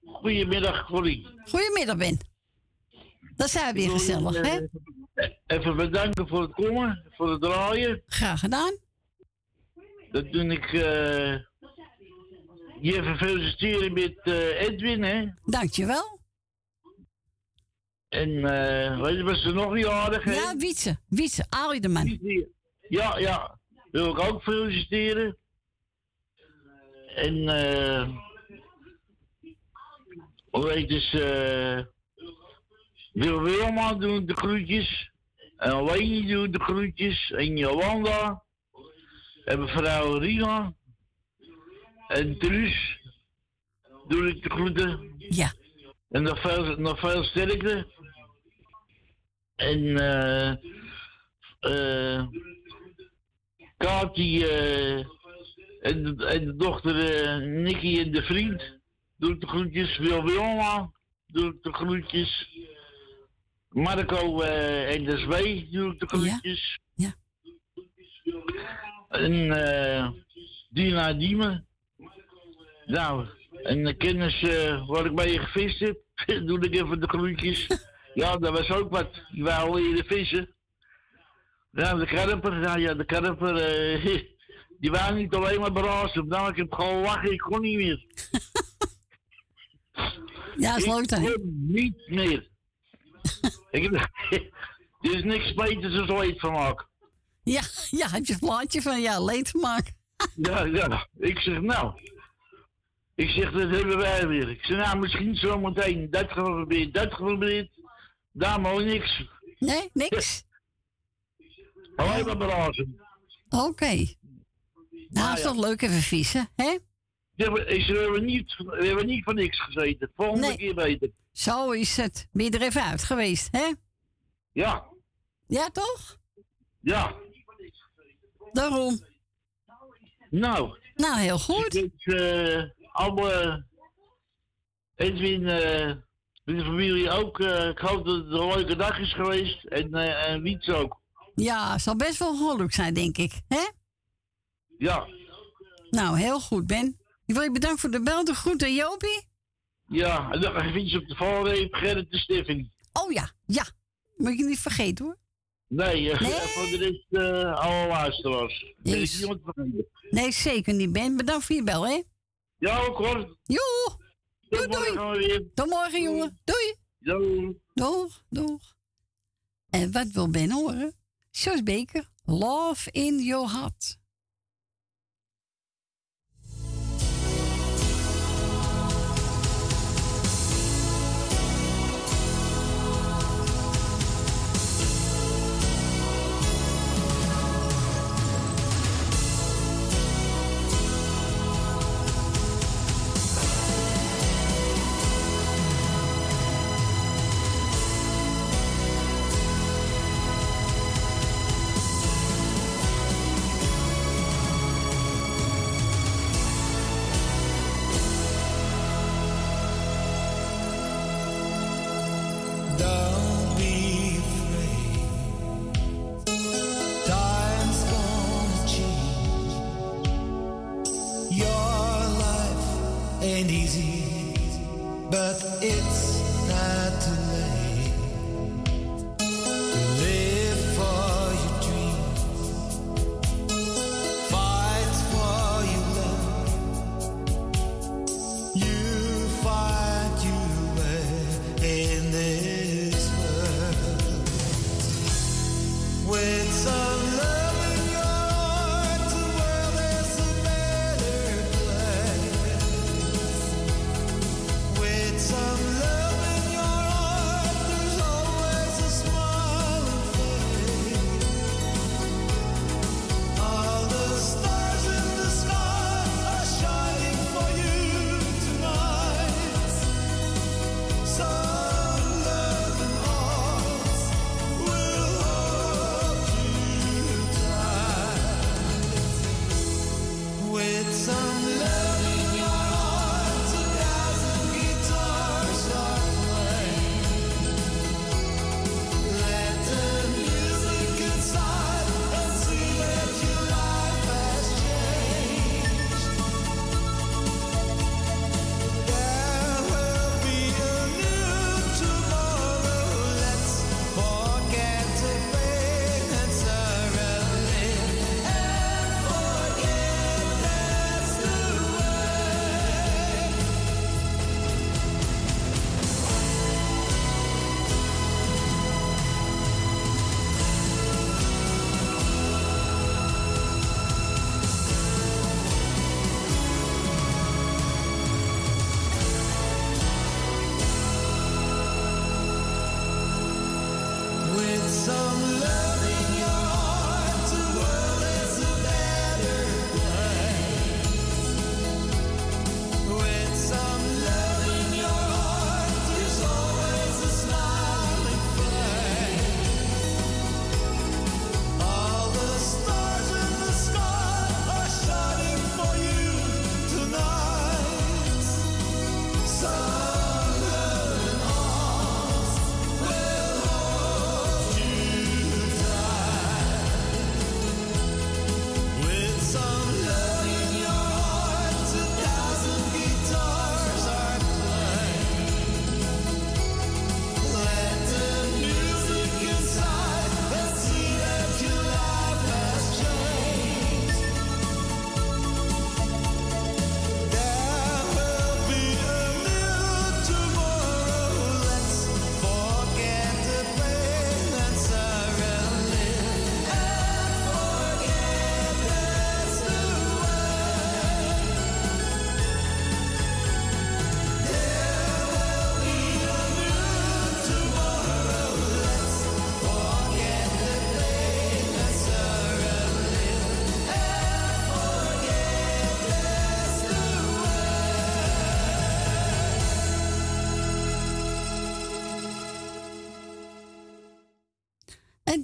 Goedemiddag, Corrie. Goedemiddag, Ben. Dat zijn we weer gezellig, hè? Even bedanken voor het komen, voor het draaien. Graag gedaan. Dat doe ik eh je even feliciteren met eh, Edwin, hè. Dankjewel. En eh weet je, was er nog jarig, hè? Ja, Wietse. Wietse, man. Ja, ja. Wil ik ook feliciteren. En eh hoe heet dus eh Wil Wilma doen de groetjes. En Leni doet de groetjes. En Jolanda. En mevrouw Rina. En Truus. Doe ik de groeten. Ja. En nog veel, nog veel sterkte. En eh eh Kati eh en, de, en de dochter eh Nicky en de vriend. Doe ik de groetjes. Wil Wilma. Doe ik de groetjes. Marco eh en de Zwee. Doe ik de groetjes. Ja. En eh Dina Diemen. Nou, en de kennis waar ik bij je gevist heb, *laughs* doe ik even de groetjes. *laughs* ja, dat was ook wat. Die wou leren vissen. Ja, de karper, ja, ja de karper, eh, *laughs* die wou niet alleen maar brazen. Nou, ik heb gewoon lachen, ik kon niet meer. *laughs* Ja, is leuk dan. Ik kon niet meer. *laughs* ik heb, er is niks beters dan leed van maken. Ja, ja, heb je een plaatje van ja, leed maken. Ja, ja. Ik zeg, nou. Ik zeg, dat hebben wij weer. Ik zeg, nou, misschien zometeen dat geprobeerd, dat geprobeerd. Daarom niks. Nee, niks? *laughs* Alleen maar blazen. Oké. Nou, nou is dat leuk even vissen, hè? Is, we, hebben niet, we hebben niet van niks gezeten. Volgende keer beter. Zo is het. Ben je er even uit geweest, hè? Ja. Ja, toch? Ja. Daarom. Nou. Nou, heel goed. Dus, eh, uh, alle eh, Edwin... Uh, dit de ook. Eh, ik hoop dat het een leuke dag is geweest. En, uh, en Wiets ook. Ja, het zal best wel gelukkig zijn, denk ik. hè? Ja. Nou, heel goed, Ben. Ik wil je bedanken voor de bel. De groeten, Jopie. Ja, en dan vind je op de valreep Gerrit de Stiffing. Oh ja, ja. Moet je niet vergeten, hoor. Nee, uh, nee. voor de rest uh, alle Nee, zeker niet, Ben. Bedankt voor je bel, hè. Ja, ook hoor. Doei, doei. Tot morgen, jongen. Doei. Doeg. Doeg. En wat wil Ben horen? Jos Beker, Love in Your Heart.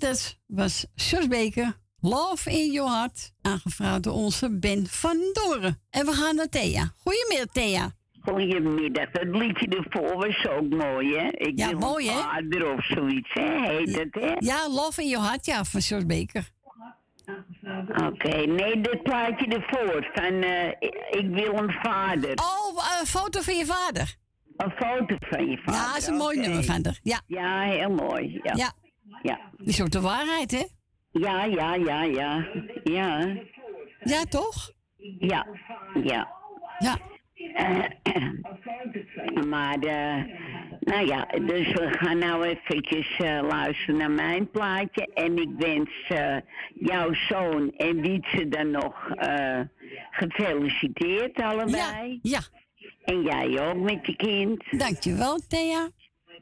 Peters was Sjors Love in Your Heart, aangevraagd door onze Ben van Doren. En we gaan naar Thea. Goedemiddag, Thea. Goedemiddag. Dat liedje ervoor was ook mooi, hè? Ik ja, mooi, hè? Vader of zoiets, hè? Heet het, hè? Ja, Love in Your Heart, ja, van Sjors Oké, nee, dit plaatje ervoor van uh, Ik wil een vader. Oh, een foto van je vader? Een foto van je vader. Ja, dat is een mooi nummer van. Ja. ja, heel mooi. Ja ja. Is ook de waarheid, hè? Ja, ja, ja, ja. Ja. Ja, toch? Ja, ja. Ja. *clears throat* maar, eh, nou ja, dus we gaan nou eventjes eh, luisteren naar mijn plaatje. En ik wens eh, jouw zoon en Wietse dan nog eh, gefeliciteerd allebei. Ja. En jij ook met je kind. Dankjewel, Thea.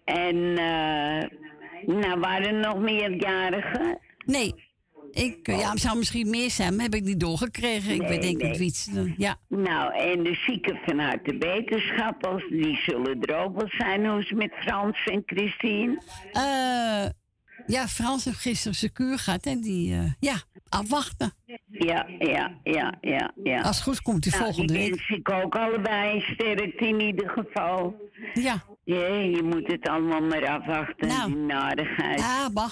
En, eh, nou, waren er nog meerjarigen? Nee. Ik, eh, ja, zou misschien meer zijn, maar heb ik niet doorgekregen. ik Nee, weet denk ik nee. Wietse. Ja. Nou, en de zieken van harte wetenschappers, die zullen er ook wel zijn. Hoe is het met Frans en Christine? Eh, ja, Frans heeft gisteren zijn kuur gehad en die, eh, ja, afwachten. Ja, ja, ja, ja, ja. Als het goed komt, die Nou, volgende die week. wens ik ook allebei sterkte in ieder geval. Ja. Je moet het allemaal maar afwachten, die narigheid. Ja, bah.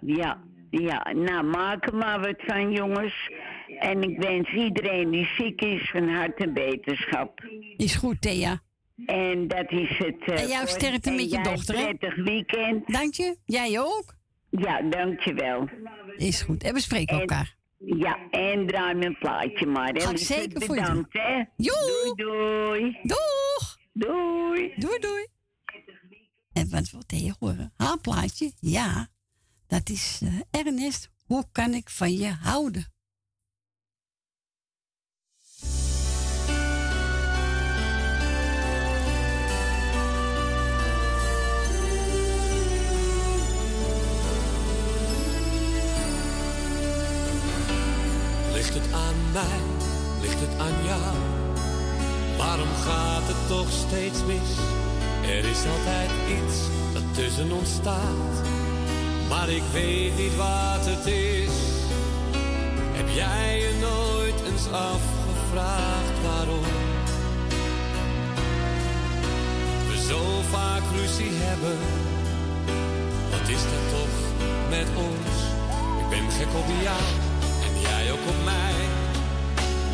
Ja, ja. Nou, maak er maar wat van, jongens. En ik wens iedereen die ziek is van harte beterschap. Is goed, Thea. En dat is het. eh, En jou voor- sterkte met je dochter, hè? prettig weekend. Dank je. Jij ook? Ja, dankjewel. Is goed. En we spreken elkaar. Ja, en draai een plaatje maar. hè. Ga ik zeker voor je bedankt, hè. Joe. Doei, doei. Doeg. Doei. Doei, doei. En wat wil Thea horen? Haar? Ja. Dat is eh, Ernest. Hoe kan ik van je houden? Ligt het aan mij? Ligt het aan jou? Waarom gaat het toch steeds mis? Er is altijd iets dat tussen ons staat. Maar ik weet niet wat het is. Heb jij je nooit eens afgevraagd waarom? We zo vaak ruzie hebben. Wat is dat toch met ons? Ik ben gek op jou en jij ook op mij.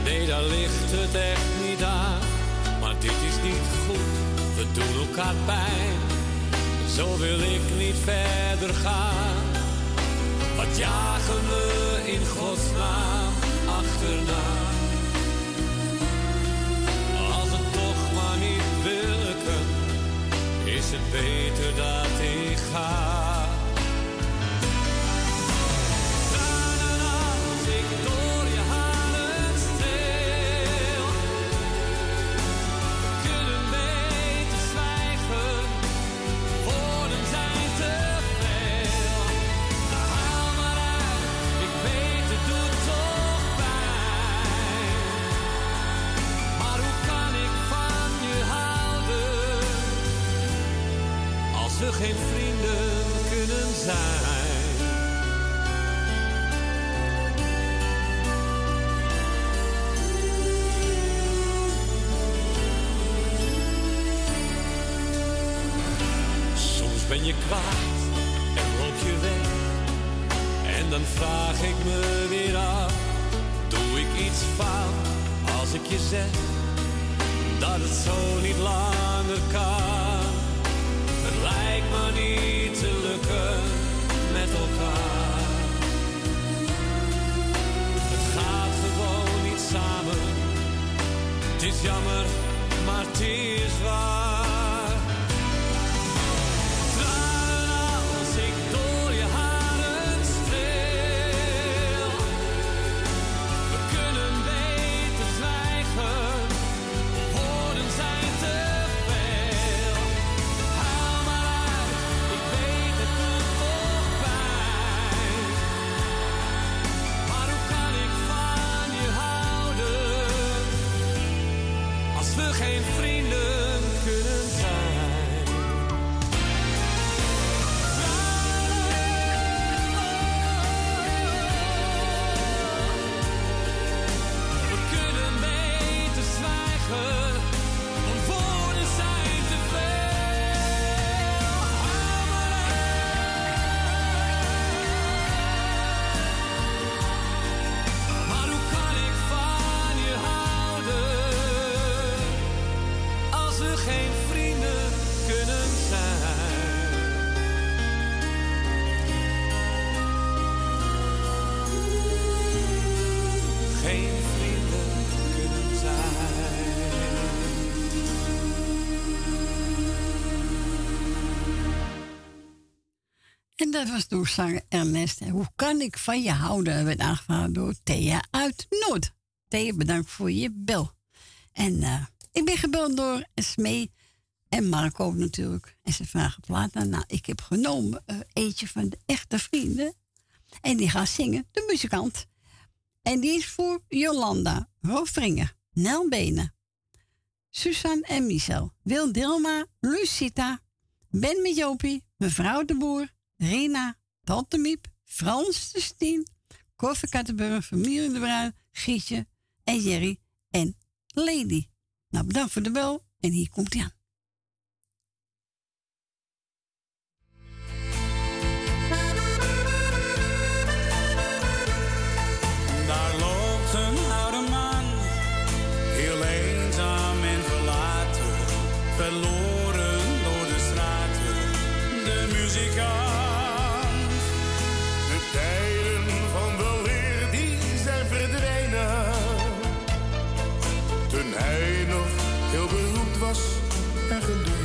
Nee, daar ligt het echt niet aan. Maar dit is niet goed, we doen elkaar pijn. Zo wil ik niet verder gaan. Wat jagen we in godsnaam achterna? Als het toch maar niet willen, is het beter dat ik ga. Zijn? Soms ben je kwaad en loop je weg. En dan vraag ik me weer af, doe ik iets fout als ik je zeg dat het zo niet langer jammer, maar het is waar. Dat was door zanger Ernest. Hoe kan ik van je houden? werd aangevraagd door Thea uit Noord. Thea, bedankt voor je bel. En eh, ik ben gebeld door Smee en Marco natuurlijk. En ze vragen plaat. Nou, ik heb genomen eh, eentje van de echte vrienden. En die gaat zingen, de muzikant. En die is voor Jolanda, Roofringer, Nel Benen, Suzanne en Michel, Wil Dilma, Lucita, Ben met mevrouw de Boer, Rina, Tante Miep, Frans de Stien, Koffer Kattenburg, familie de Bruin, Gietje en Jerry en Lady. Nou, bedankt voor de bel en hier komt hij aan. Was en geliefd.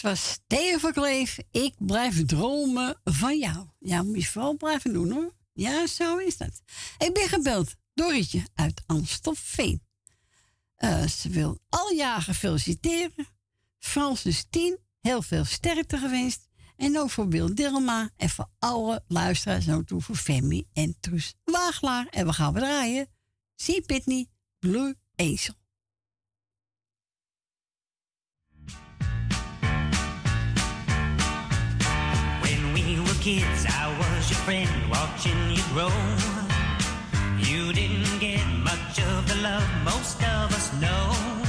was Theo Verkleef. Ik blijf dromen van jou. Ja, moet je vooral blijven doen hoor. Ja, zo is dat. Ik ben gebeld Dorritje uit Amstelveen. Uh, ze wil al jaren gefeliciteren. Francis 10, heel veel sterkte gewenst. En ook voor Wil Dilma en voor alle luisteraars. En toe voor Femi en Trus Waaglaar. En we gaan we draaien. See Pitney, Blue Ezel. kids, I was your friend watching you grow. You didn't get much of the love most of us know.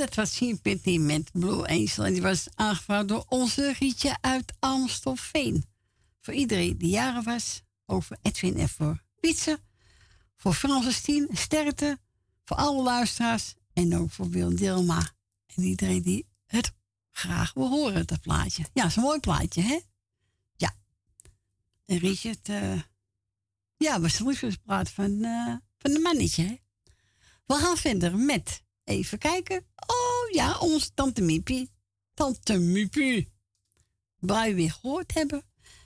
Dat was Sien met Blue Angel. En die was aangevraagd door onze Rietje uit Amstelveen. Voor iedereen die jaren was. Over Edwin en voor Wietse. Voor Francis Tien, Sterkte. Voor alle luisteraars. En ook voor Wil Dilma. En iedereen die het graag wil horen, dat plaatje. Ja, is een mooi plaatje, hè? Ja. En Richard, eh ja, was de liefdesplaat van, eh van de mannetje, hè? We gaan verder met, even kijken. Oh ja, onze tante Miepie. Tante Miepie. Je weer gehoord hebben.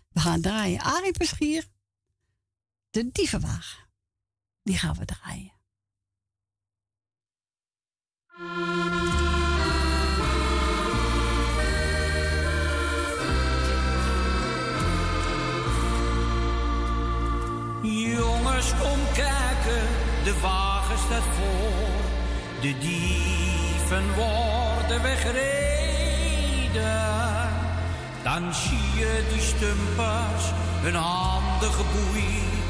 We gaan draaien Arie Peschier. De dievenwagen. Die gaan we draaien. Jongens, kom kijken, de wagen staat voor. De dieven worden weggereden. Dan zie je die stumpers, hun handen geboeid,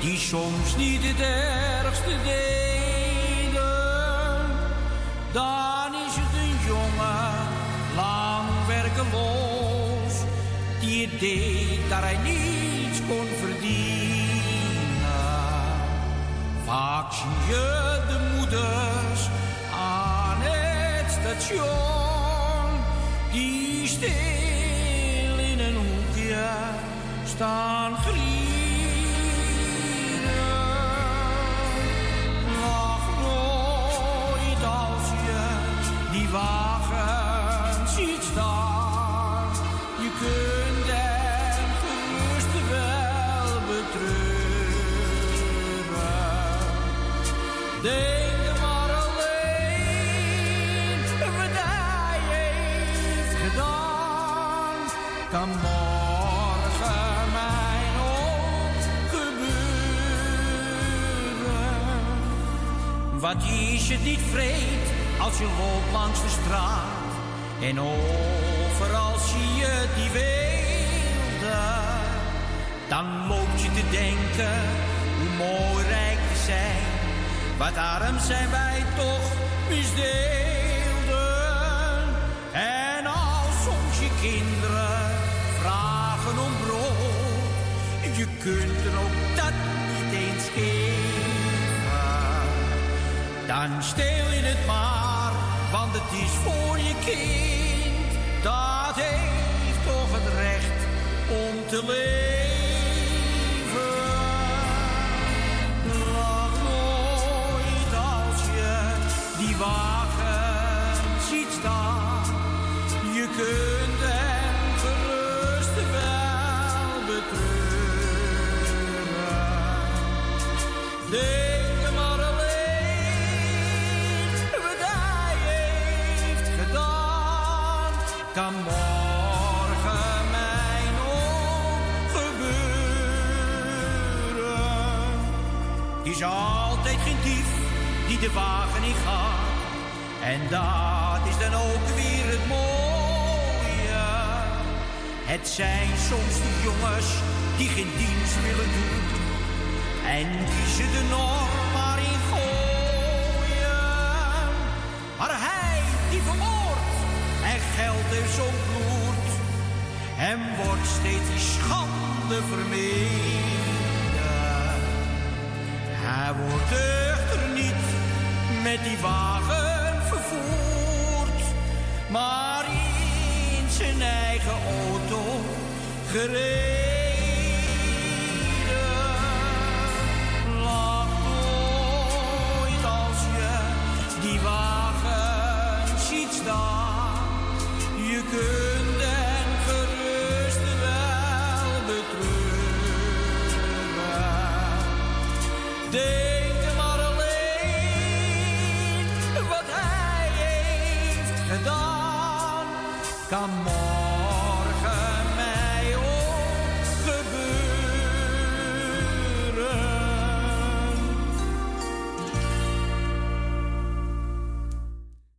die soms niet het ergste deden. Dan is het een jongen, lang werkeloos, die het deed dat hij niets kon verdienen. Vaak zie je de het station, die stil in een hoekje staan grienen. Lach nooit als je die wagen ziet staan. Je kunt hem gerust wel betreuren. Wat is het niet vreed als je loopt langs de straat en overal zie je die weelde. Dan loop je te denken hoe mooi rijk we zijn. Wat arm zijn wij toch misdeelden. En als soms je kinderen vragen om brood, je kunt er Dan steel je het maar, want het is voor je kind. Dat heeft toch het recht om te leven. Lach nooit als je die wagen ziet staan. Je kunt is altijd geen dief die de wagen niet gaat. En dat is dan ook weer het mooie. Het zijn soms die jongens die geen dienst willen doen. En die ze er nog maar in gooien. Maar hij die vermoordt en geld heeft zo'n bloed. Hem wordt steeds die schande vermeden. Hij wordt echter niet met die wagen vervoerd, maar in zijn eigen auto gereden. kan morgen mij ook gebeuren.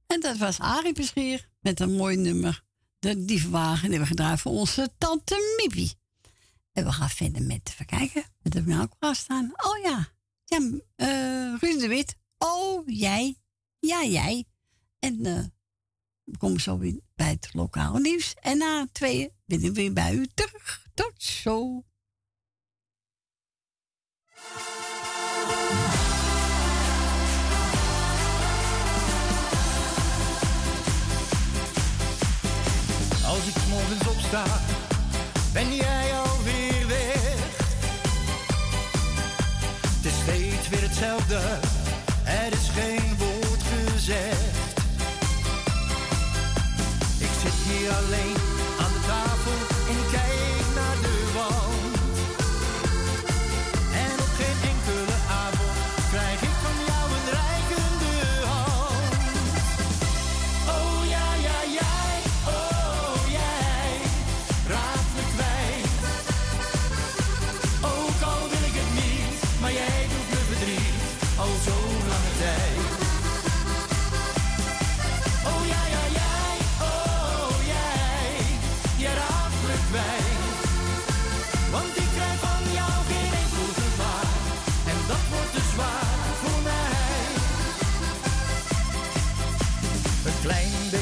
En dat was Arie Beschier met een mooi nummer. De diefwagen die hebben we gedraaid voor onze tante Mibi. En we gaan vinden met, even kijken, wat heb ik nou ook staan? Oh ja, ja uh, Ruud de Wit. Oh, jij. Ja, jij. En... Uh, Kom zo weer bij het lokaal nieuws. En na tweeën binnen ik weer bij u terug. Tot zo. Als ik morgens opsta, ben jij alweer weer. Het is steeds weer hetzelfde your lane.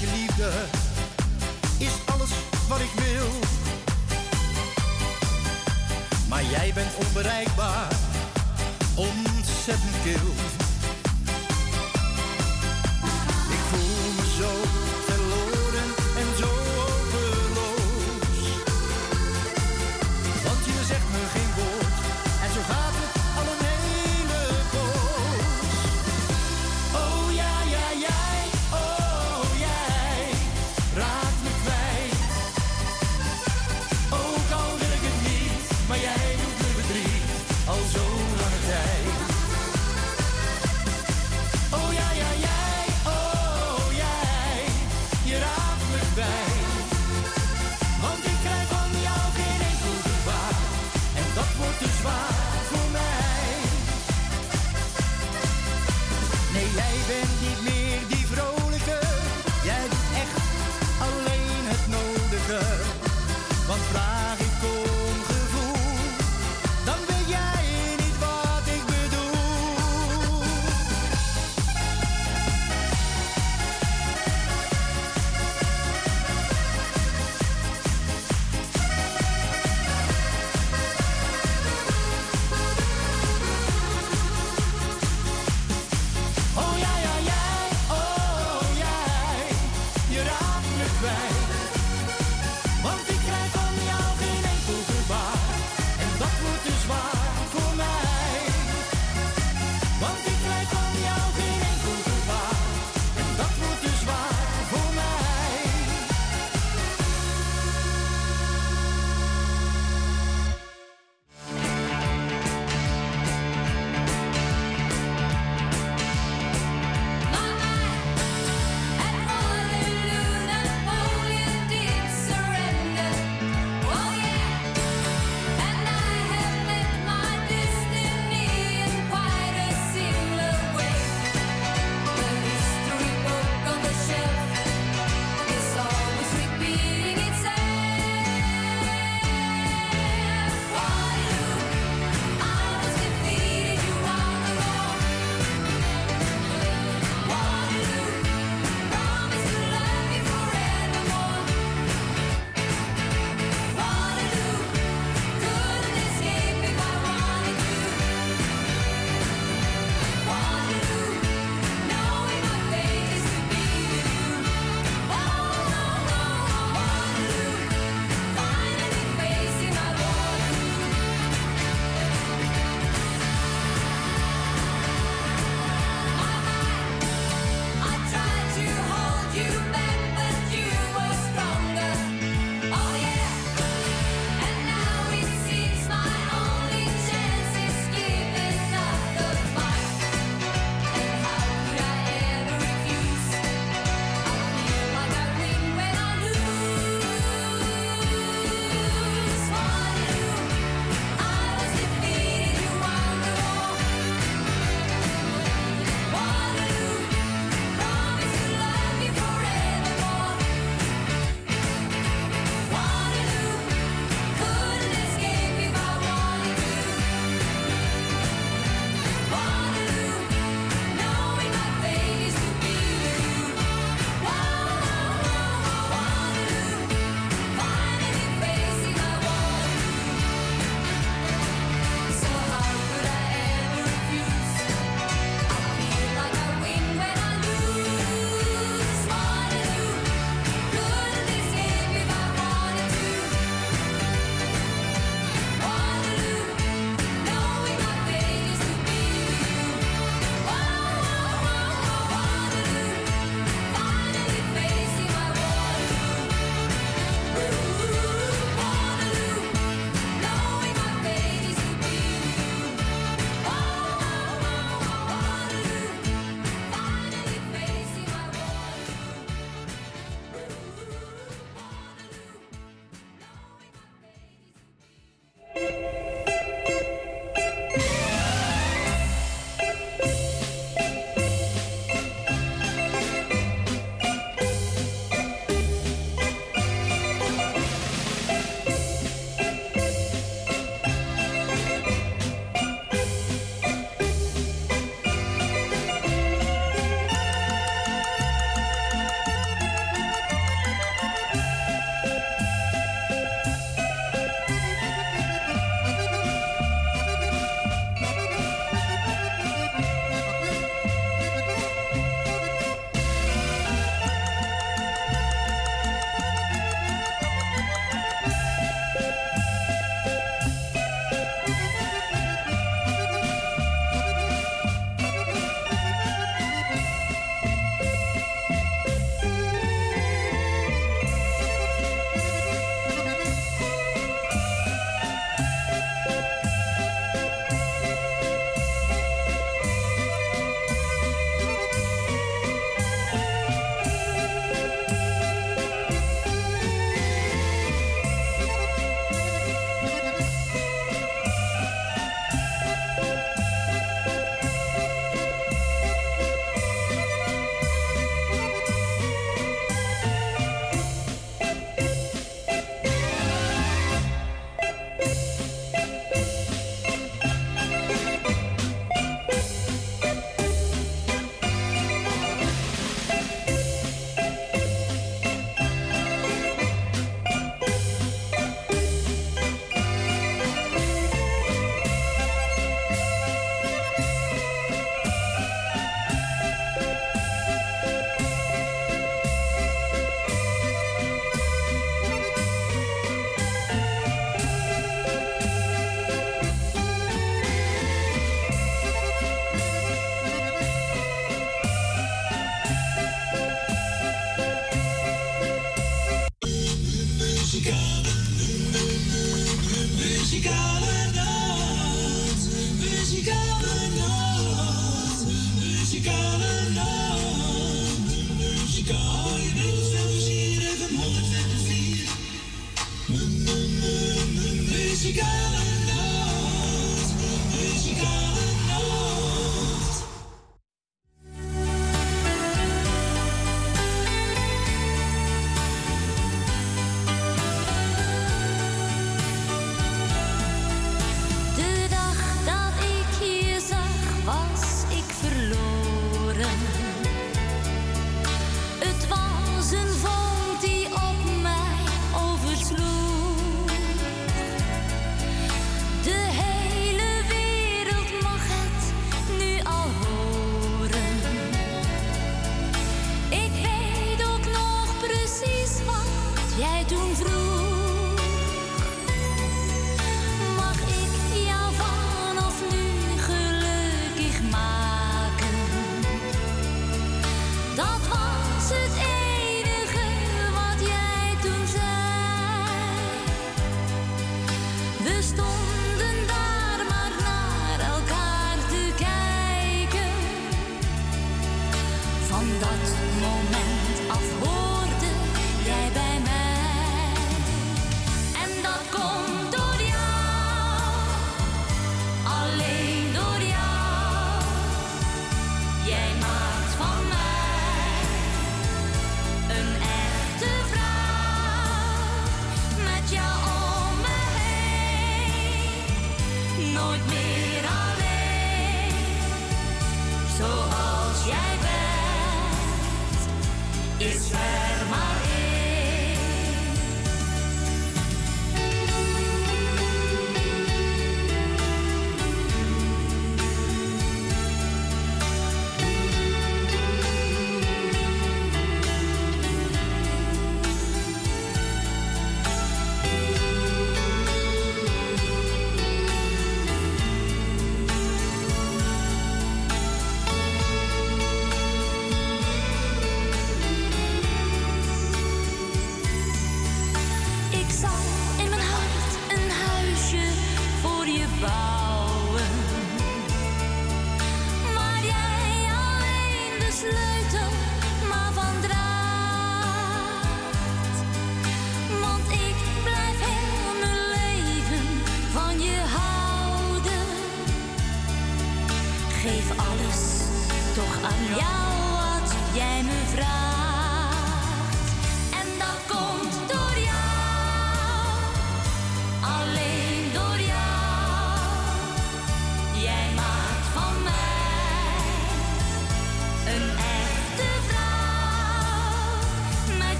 je liefde is alles wat ik wil. Maar jij bent onbereikbaar, ontzettend kil.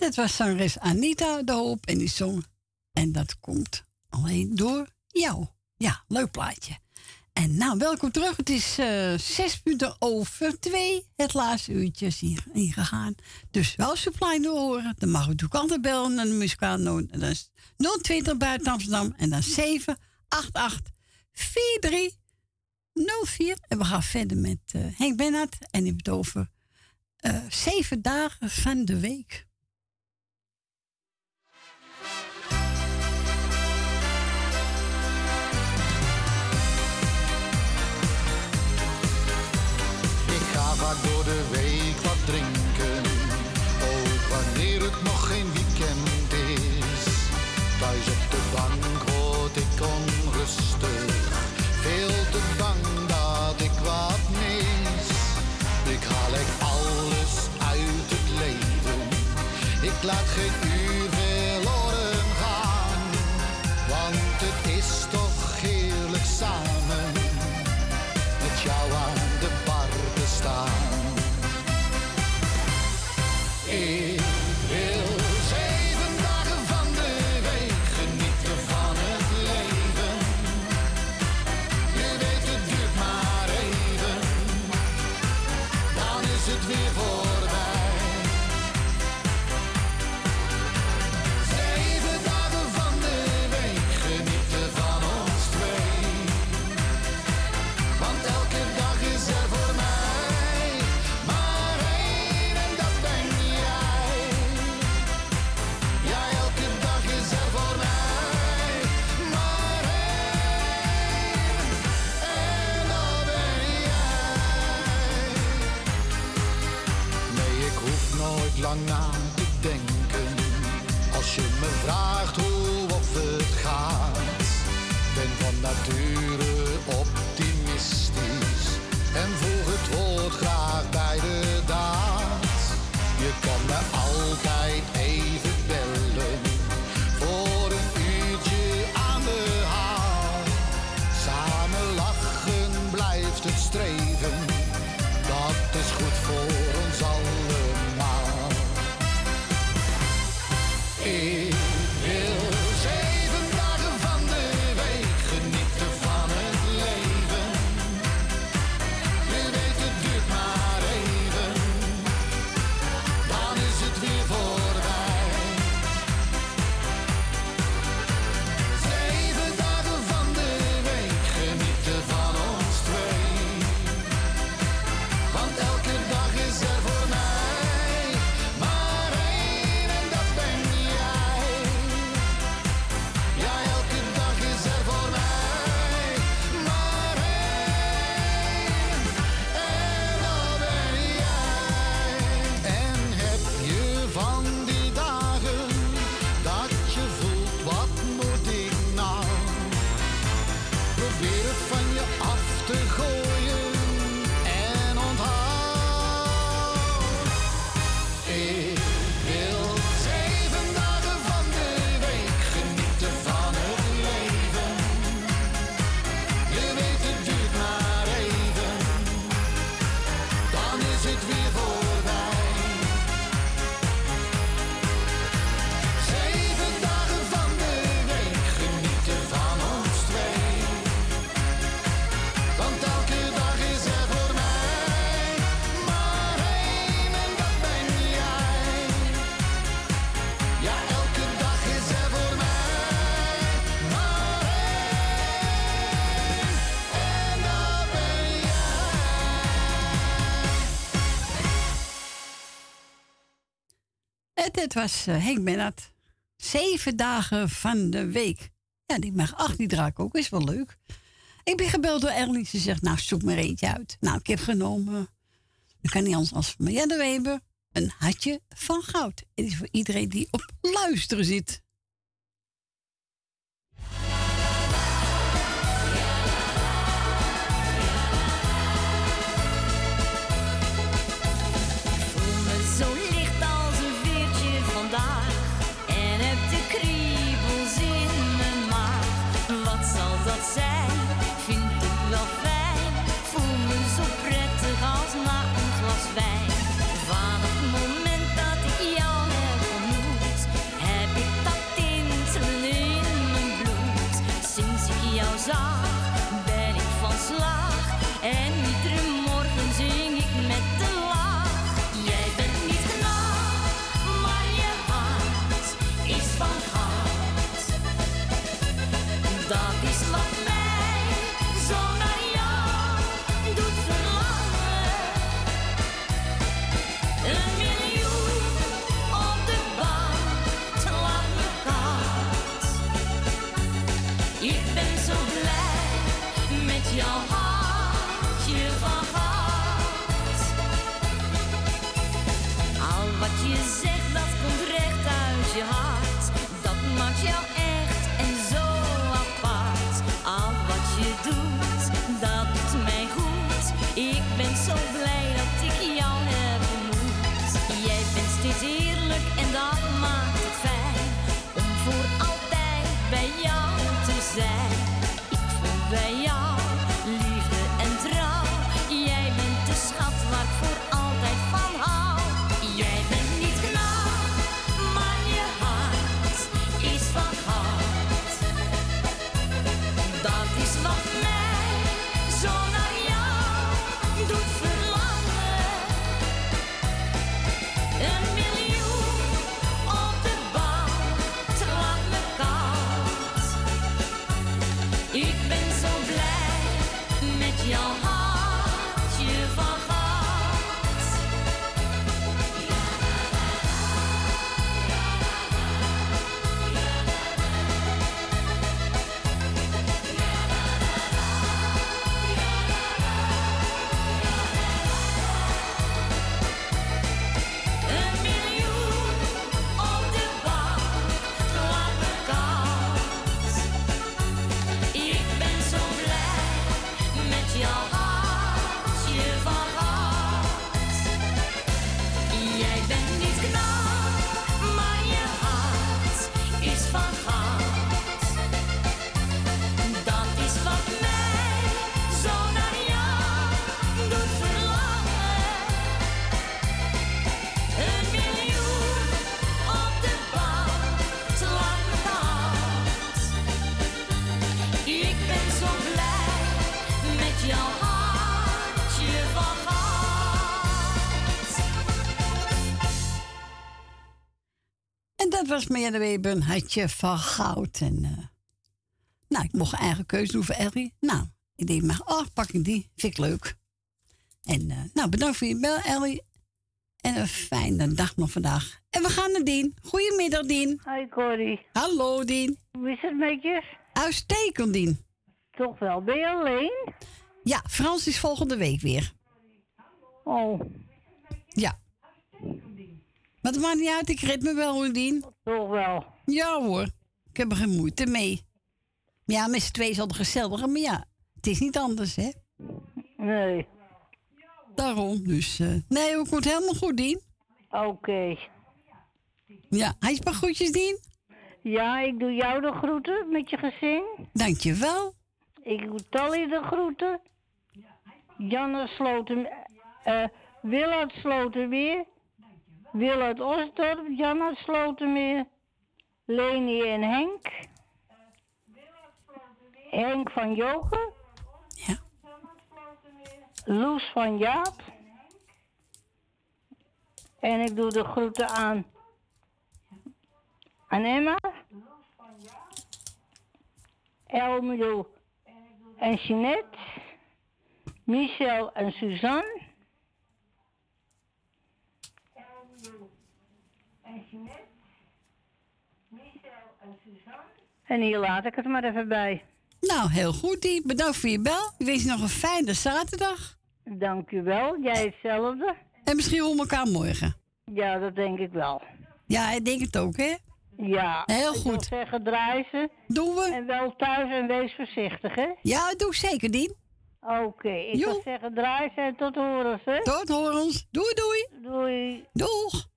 Het was zangeres Anita de Hoop en die zong. En dat komt alleen door jou. Ja, leuk plaatje. En nou, welkom terug. Het is uh, zes minuten over twee. Het laatste uurtje is ingegaan. Dus wel supply door horen. Dan mag u natuurlijk altijd bellen naar de muzikaal. Dat is 020 buiten Amsterdam. En dan 788 4304. En we gaan verder met eh, Henk Bennet En die het over eh, zeven dagen van de week. laat geen het was eh, Henk dat Zeven dagen van de week. Ja, die mag acht, die draak ook. Is wel leuk. Ik ben gebeld door Ernie. Ze zegt, nou, zoek maar eentje uit. Nou, ik heb genomen. Dan kan niet anders als van Marianne Weber. Een hartje van goud. Het is voor iedereen die op luisteren zit. Marjane Weber een hartje van goud. En, eh, nou, ik mocht eigen keuze doen voor Ellie. Nou, ik denk maar, oh, pak ik die. Vind ik leuk. En eh, nou, bedankt voor je bel, Ellie. En een fijne dag nog vandaag. En we gaan naar Dien. Goedemiddag, Dien. Hoi, Corrie. Hallo, Dien. Hoe is het met je? Uitstekend, Dien. Toch wel. Ben je alleen? Ja, Frans is volgende week weer. Oh. Ja. Maar het maakt niet uit, ik red me wel, Dien. Toch wel. Ja, hoor. Ik heb er geen moeite mee. Ja, met z'n twee is altijd gezelliger, maar ja, het is niet anders, hè? Nee. Daarom, dus... eh, nee, het komt helemaal goed, Dien. Oké. Ja, hij is maar groetjes, Dien. Ja, ik doe jou de groeten met je gezin. Dankjewel. Ik doe Tally de groeten. Janne Sloten... eh Willard Willard Osdorp, Janne Slotermeer. Leni en Henk. Henk van Joken. Ja. Loes van Jaap. En ik doe de groeten aan... Aan Emma. Elmio en Jeanette. Michel en Suzanne. En hier laat ik het maar even bij. Nou, heel goed, Dien. Bedankt voor je bel. Ik wens je nog een fijne zaterdag. Dank u wel. Jij hetzelfde. En misschien horen we elkaar morgen. Ja, dat denk ik wel. Ja, ik denk het ook, hè? Ja. Heel ik goed. wil zeggen, draai ze. Doen we. En wel thuis en wees voorzichtig, hè? Ja, dat doe ik zeker, Dien. Oké, ik Jo. wil zeggen, draai ze en tot horens, hè? Tot horens. Doei, doei. Doei. Doeg.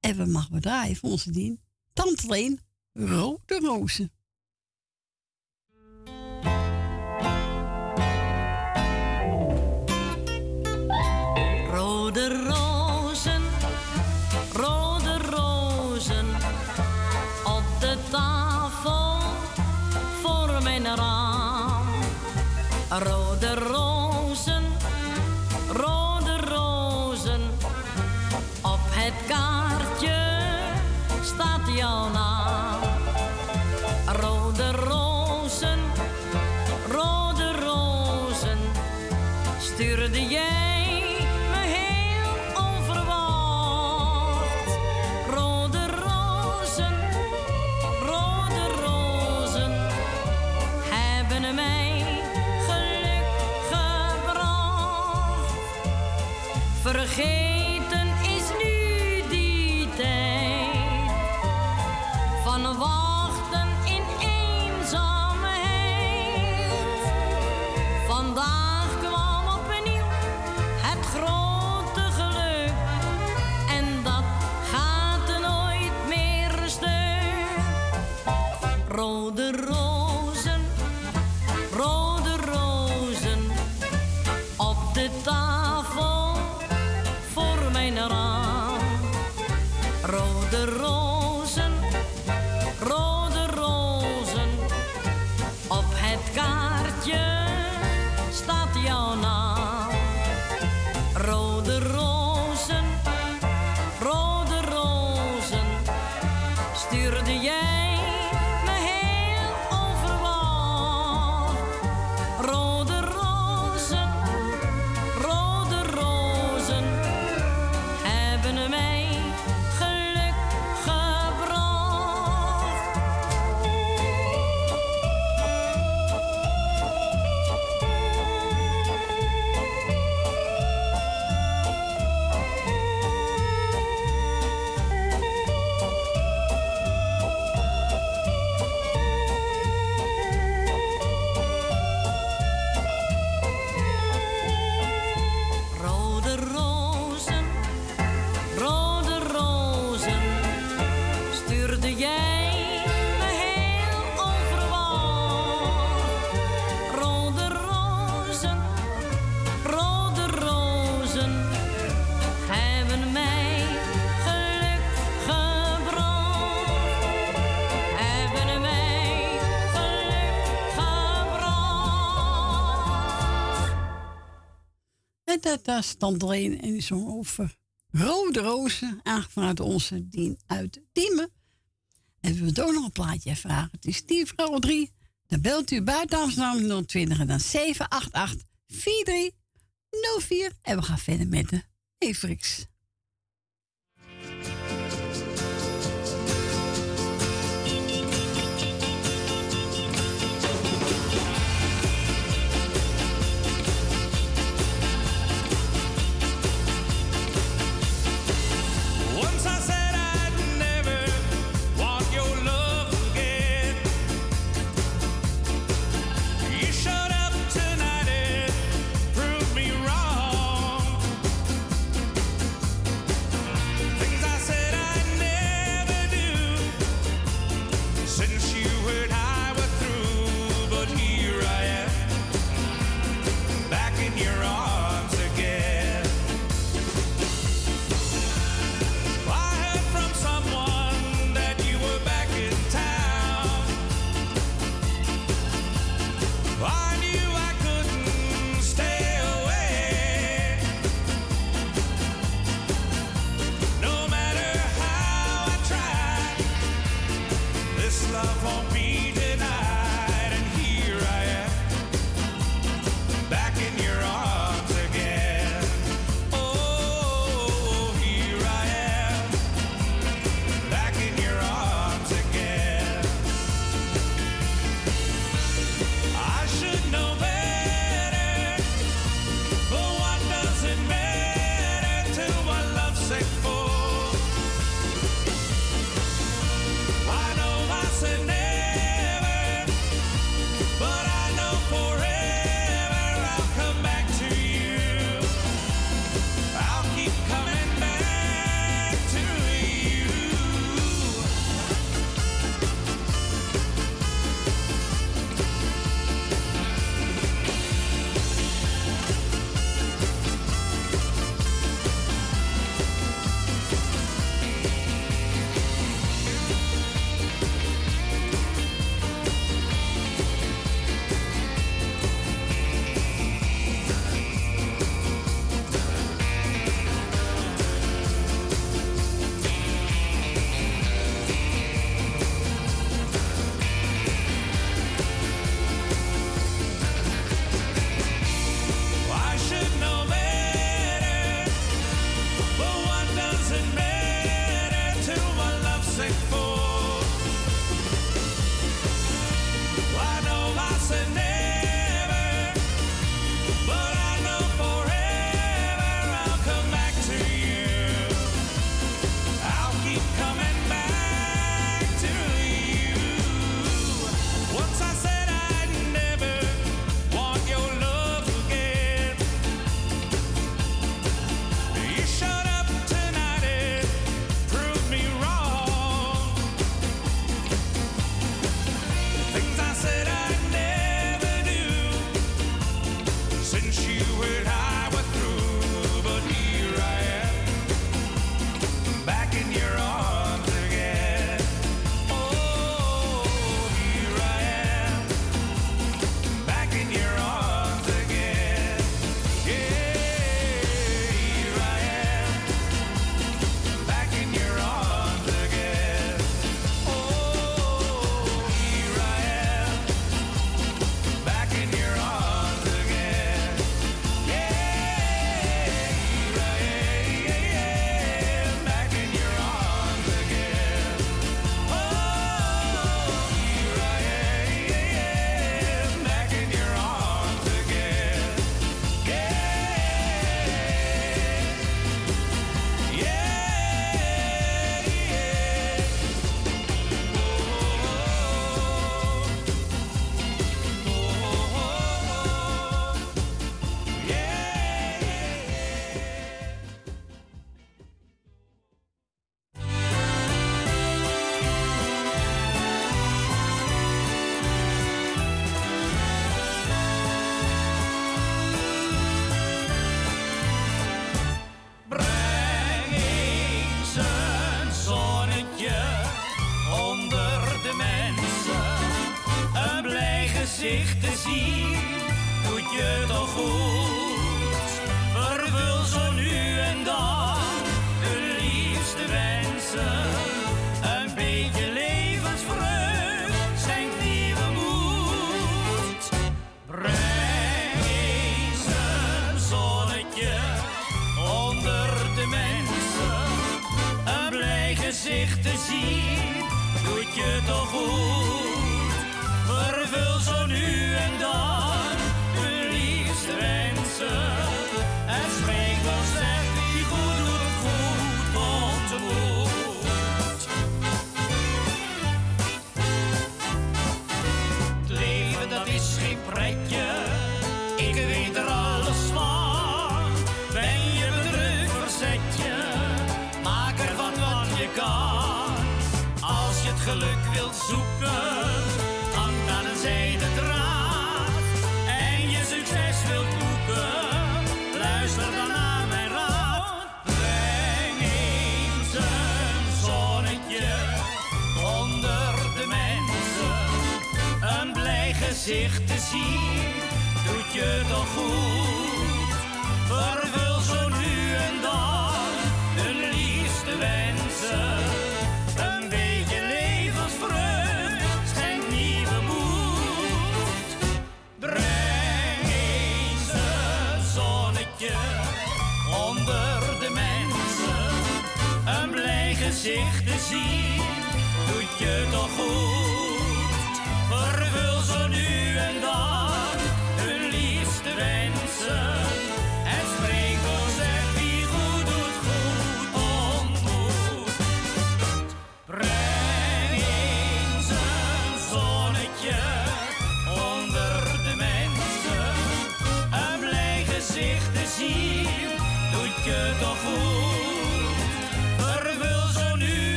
En we mag we draaien voor onze Dien. Tante Leen, Rode Rozen. Rode rozen, met daar en die zong over rode rozen, aangevraagd onze Dien uit Diemen. En we willen ook nog een plaatje vragen. Het is 10 voor 3. Dan belt u buiten Amsterdam 020 en dan 788 4304. En we gaan verder met de Efrix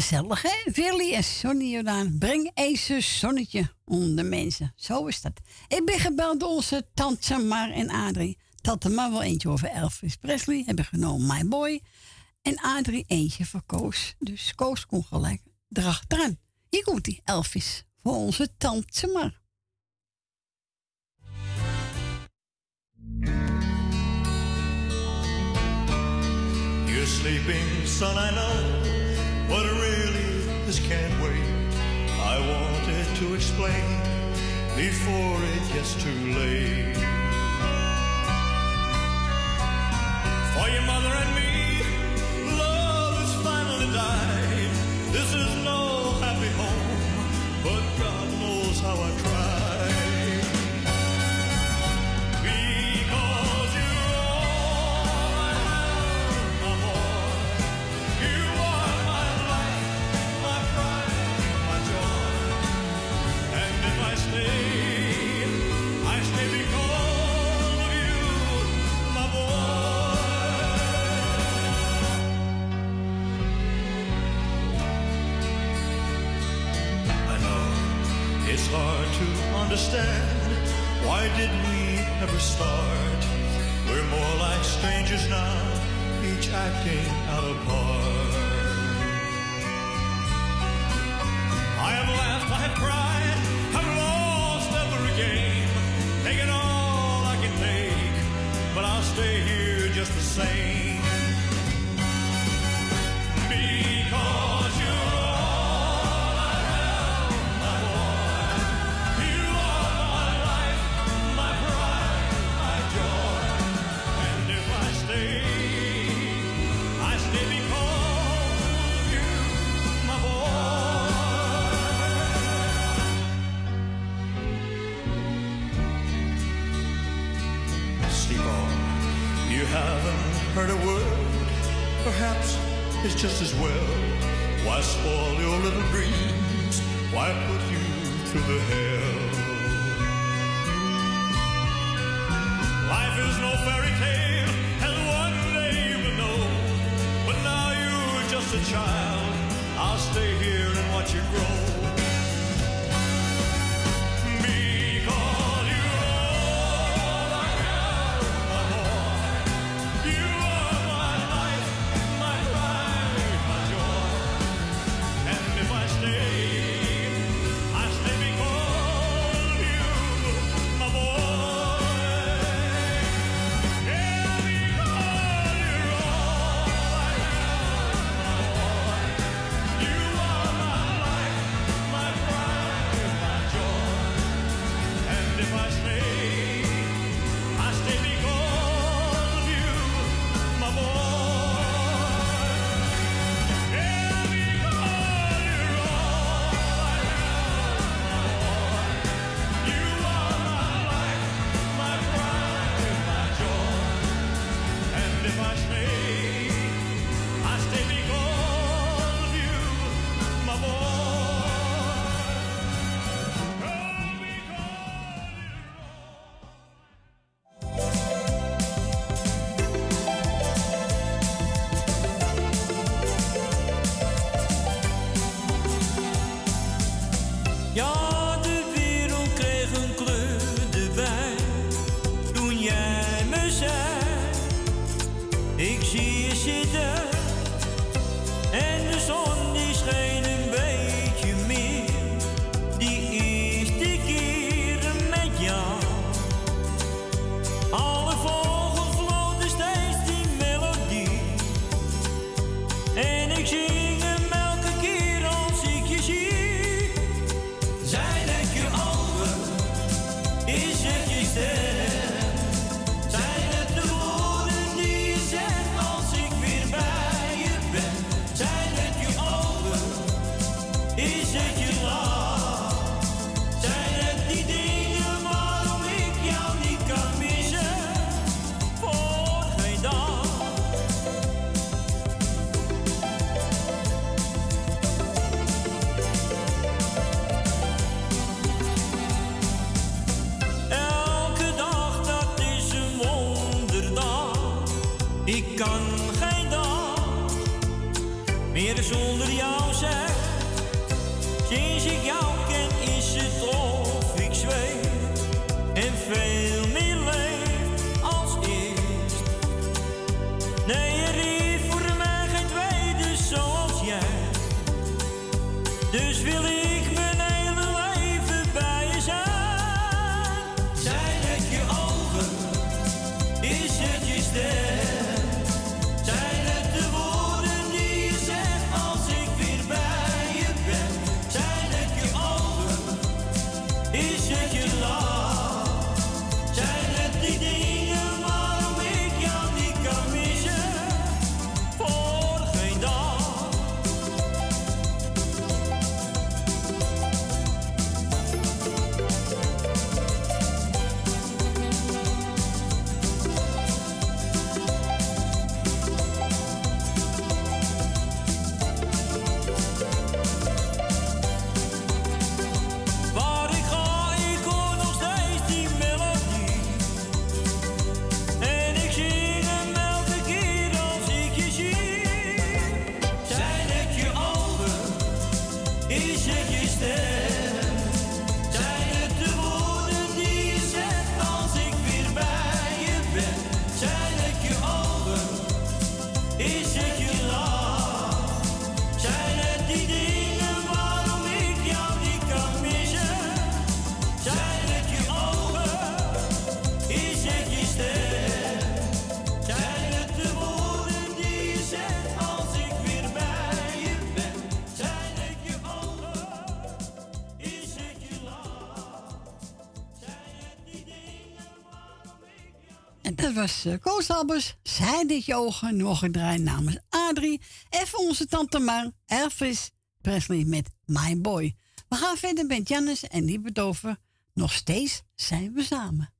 gezellig, hè? Willy en Sonny Jordaan. Breng eens een zonnetje onder mensen. Zo is dat. Ik ben gebeld door onze tante Mar en Adrie. Tante Mar wel eentje over Elvis Presley. Hebben genomen My Boy. En Adrie eentje voor Koos. Dus Koos kon gelijk erachteraan. Hier komt die Elvis voor onze tante Mar. Sleeping, son, this can't wait. I wanted to explain before it gets too late. For your mother and me, love has finally died. This is no to understand why did we ever start? We're more like strangers now, each acting out of part. I have laughed, I have cried, I've lost every game, taken all I can take, but I'll stay here just the same. dat was uh, Koos Zij dit je ogen, nog gedraaid namens Adrie. En voor onze tante Mar, Elvis Presley met My Boy. We gaan verder met Janis en die bedoven Nog steeds zijn we samen.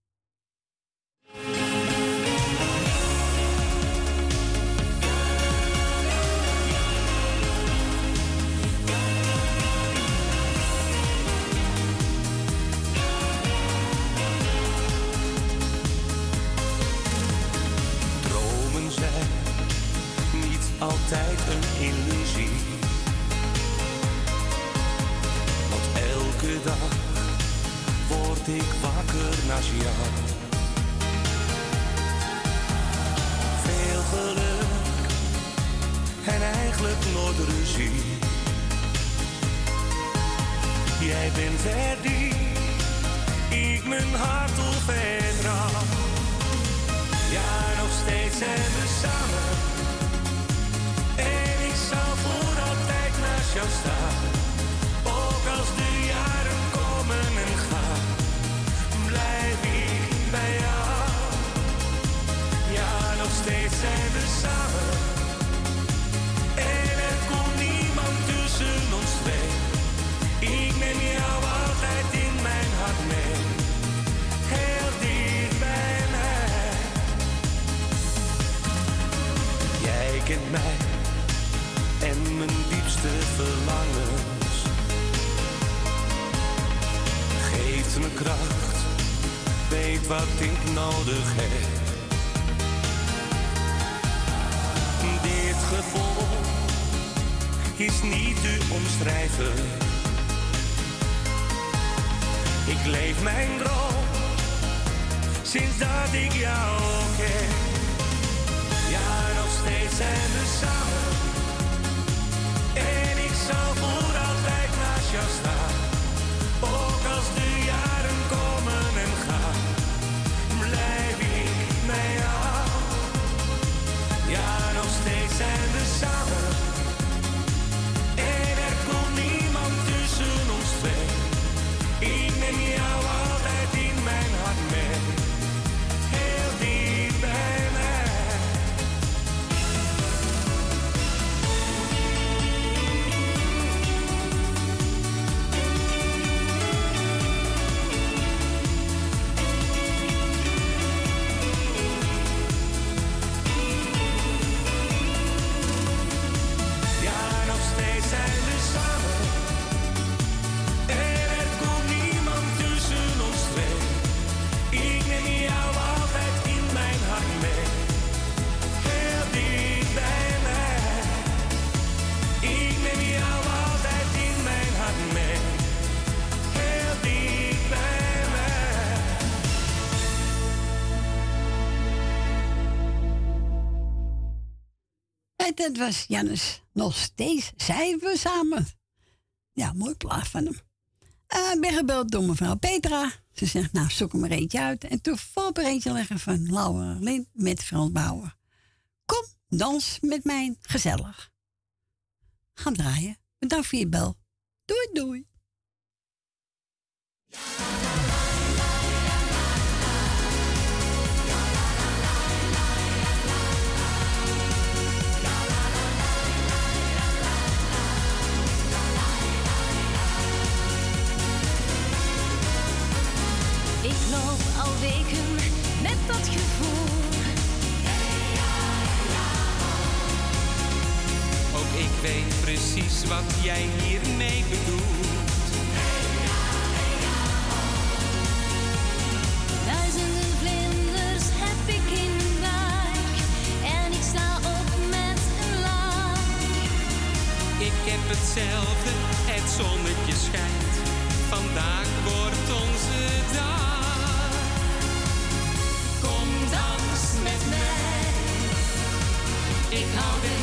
altijd een illusie. Want elke dag word ik wakker naast jou. Veel geluk en eigenlijk nooit ruzie. Jij bent verdiend, ik mijn hart op en Ja, nog steeds zijn we samen zal voor altijd naast jou staan. Geef me kracht, weet wat ik nodig heb. Dit gevoel is niet te omschrijven. Ik leef mijn droom sinds dat ik jou ken. Ja, nog steeds zijn we samen zal voor altijd naast jou staan. Ook als dit. dat was Jannes. Nog steeds zijn we samen. Ja, mooi plaat van hem. Eh, ik uh, ben gebeld door mevrouw Petra. Ze zegt, nou, zoek hem er eentje uit. En toen valt er eentje leggen van Laura Lin met Frans Bauer. Kom, dans met mij, gezellig. Ga draaien. Bedankt voor je bel. Doei, doei. weken met dat gevoel. Ook ik weet precies wat jij hiermee bedoelt. Duizenden vlinders heb ik in de buik en ik sta op met een laag. Ik heb hetzelfde, het zonnetje schijnt. Vandaag wordt It's how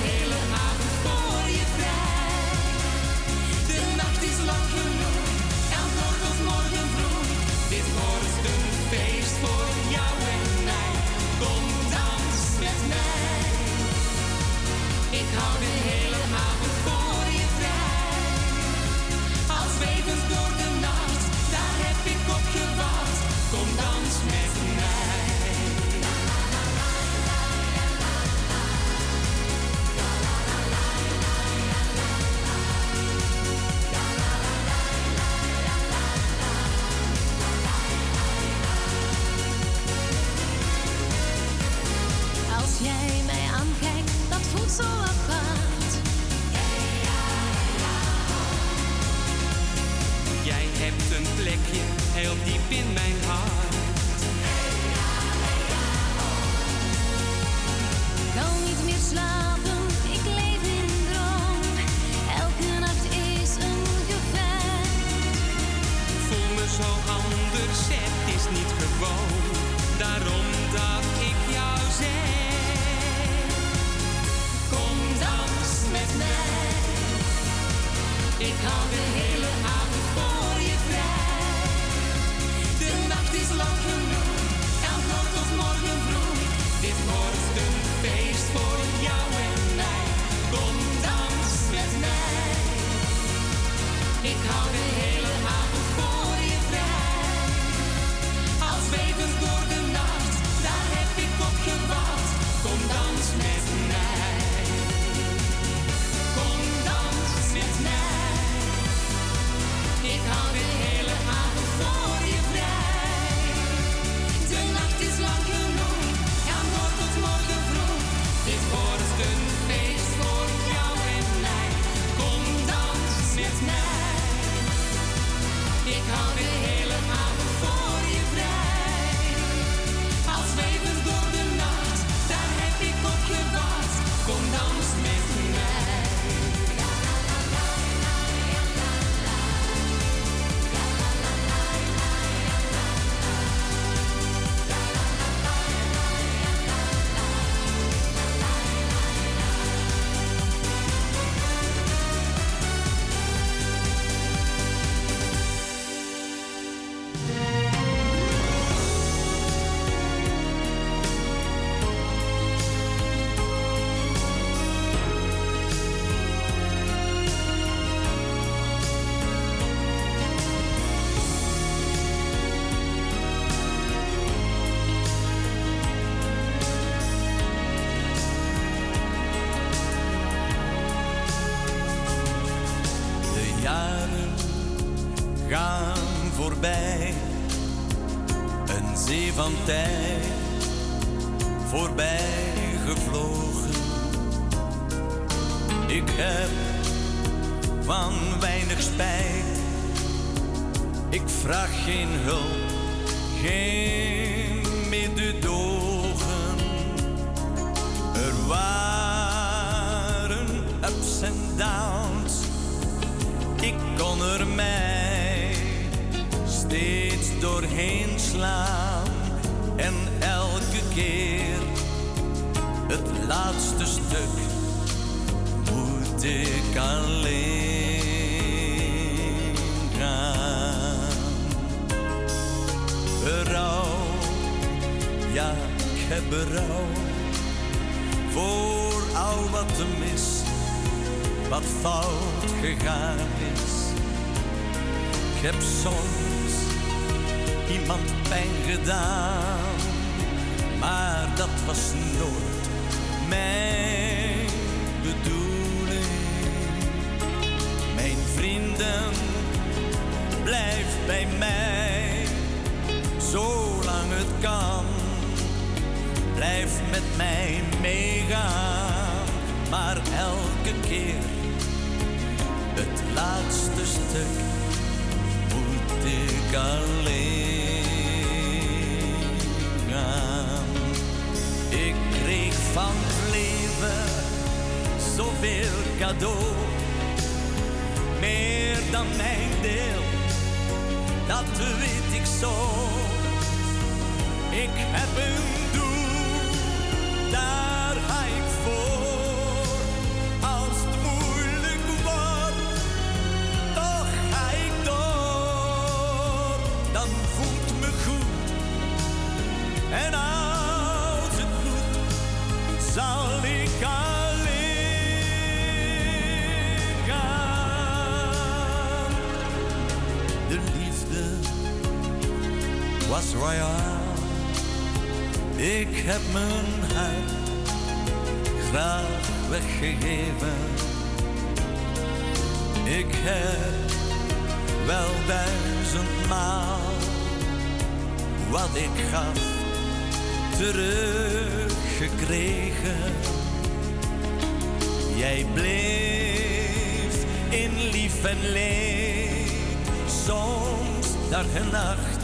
dag en nacht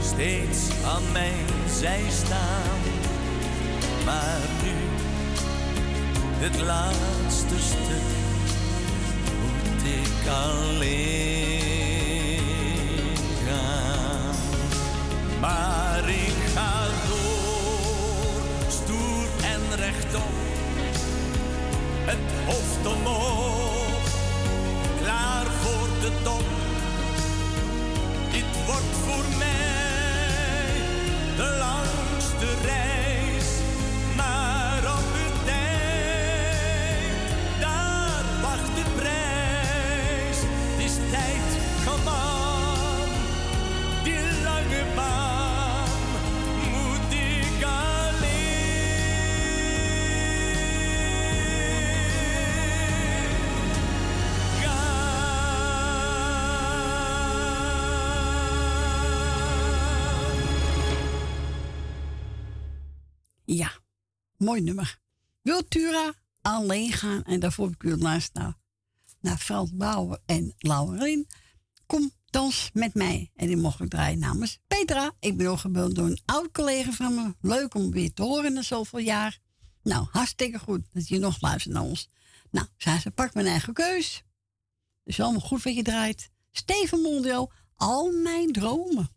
steeds aan mijn zij staan. Maar nu, het laatste stuk, moet ik alleen gaan. Maar ik ga door, stoer en rechtop, het hoofd omhoog, klaar voor de top. Wordt voor mij de langste reis, mooi nummer. Wiltura alleen gaan. En daarvoor heb ik u luisterd naar, naar Frans Bauer en Lauwerien. Kom, dans met mij. En die mocht ik draaien namens Petra. Ik ben ook gebeld door een oud collega van me. Leuk om weer te horen na zoveel jaar. Nou, hartstikke goed dat je nog luistert naar ons. Nou, zei ze, pak mijn eigen keus. Dus allemaal goed wat je draait. Steven Mondio, al mijn dromen.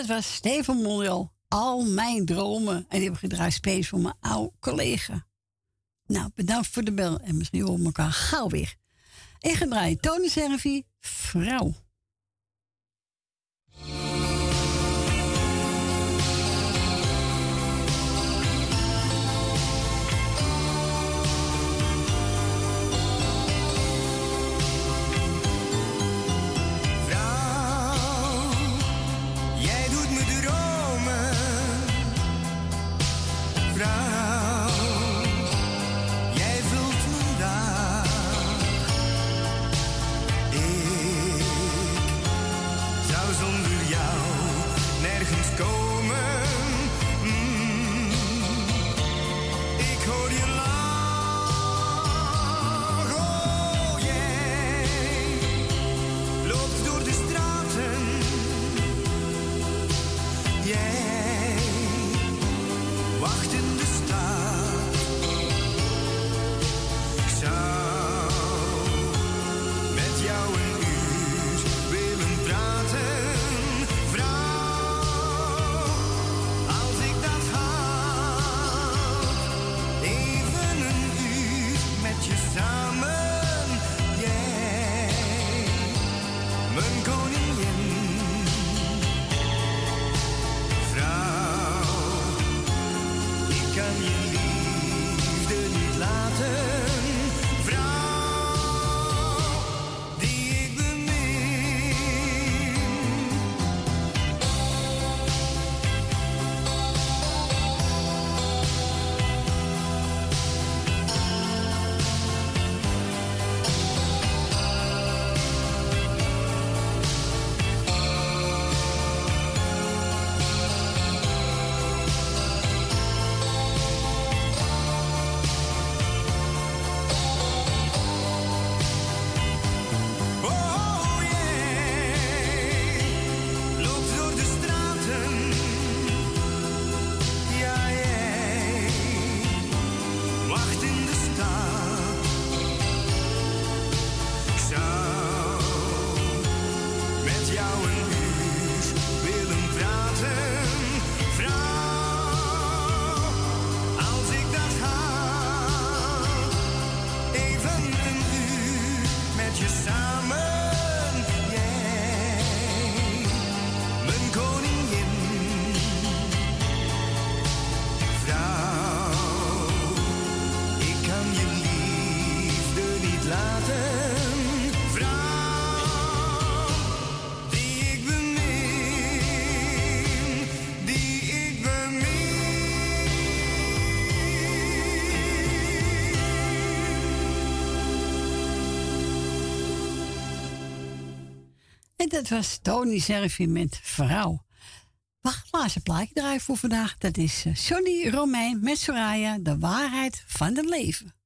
dat was Steven Monreal. Al mijn dromen. En die heb ik gedraaid space voor mijn oude collega. Nou, bedankt voor de bel. En misschien horen we elkaar gauw weer. Ik gedraai Tony Servi, vrouw. dat was Tony Servi met Vrouw. Wacht, laatste plaatje draaien voor vandaag. Dat is eh, Sonny Romein met Soraya, De Waarheid van het Leven.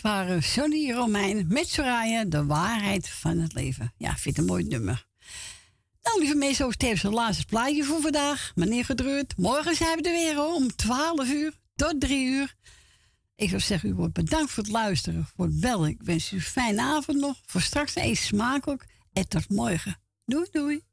waren Sonny Romein met Soraya, de waarheid van het leven. Ja, vind een mooi nummer. Nou, lieve mensen, ook tevens het laatste plaatje voor vandaag. Meneer Gedreurd, morgen zijn we er weer om 12 uur tot 3 uur. Ik zou zeggen, u wordt bedankt voor het luisteren, voor het. Ik wens u een fijne avond nog. Voor straks eet smakelijk en tot morgen. Doei, doei.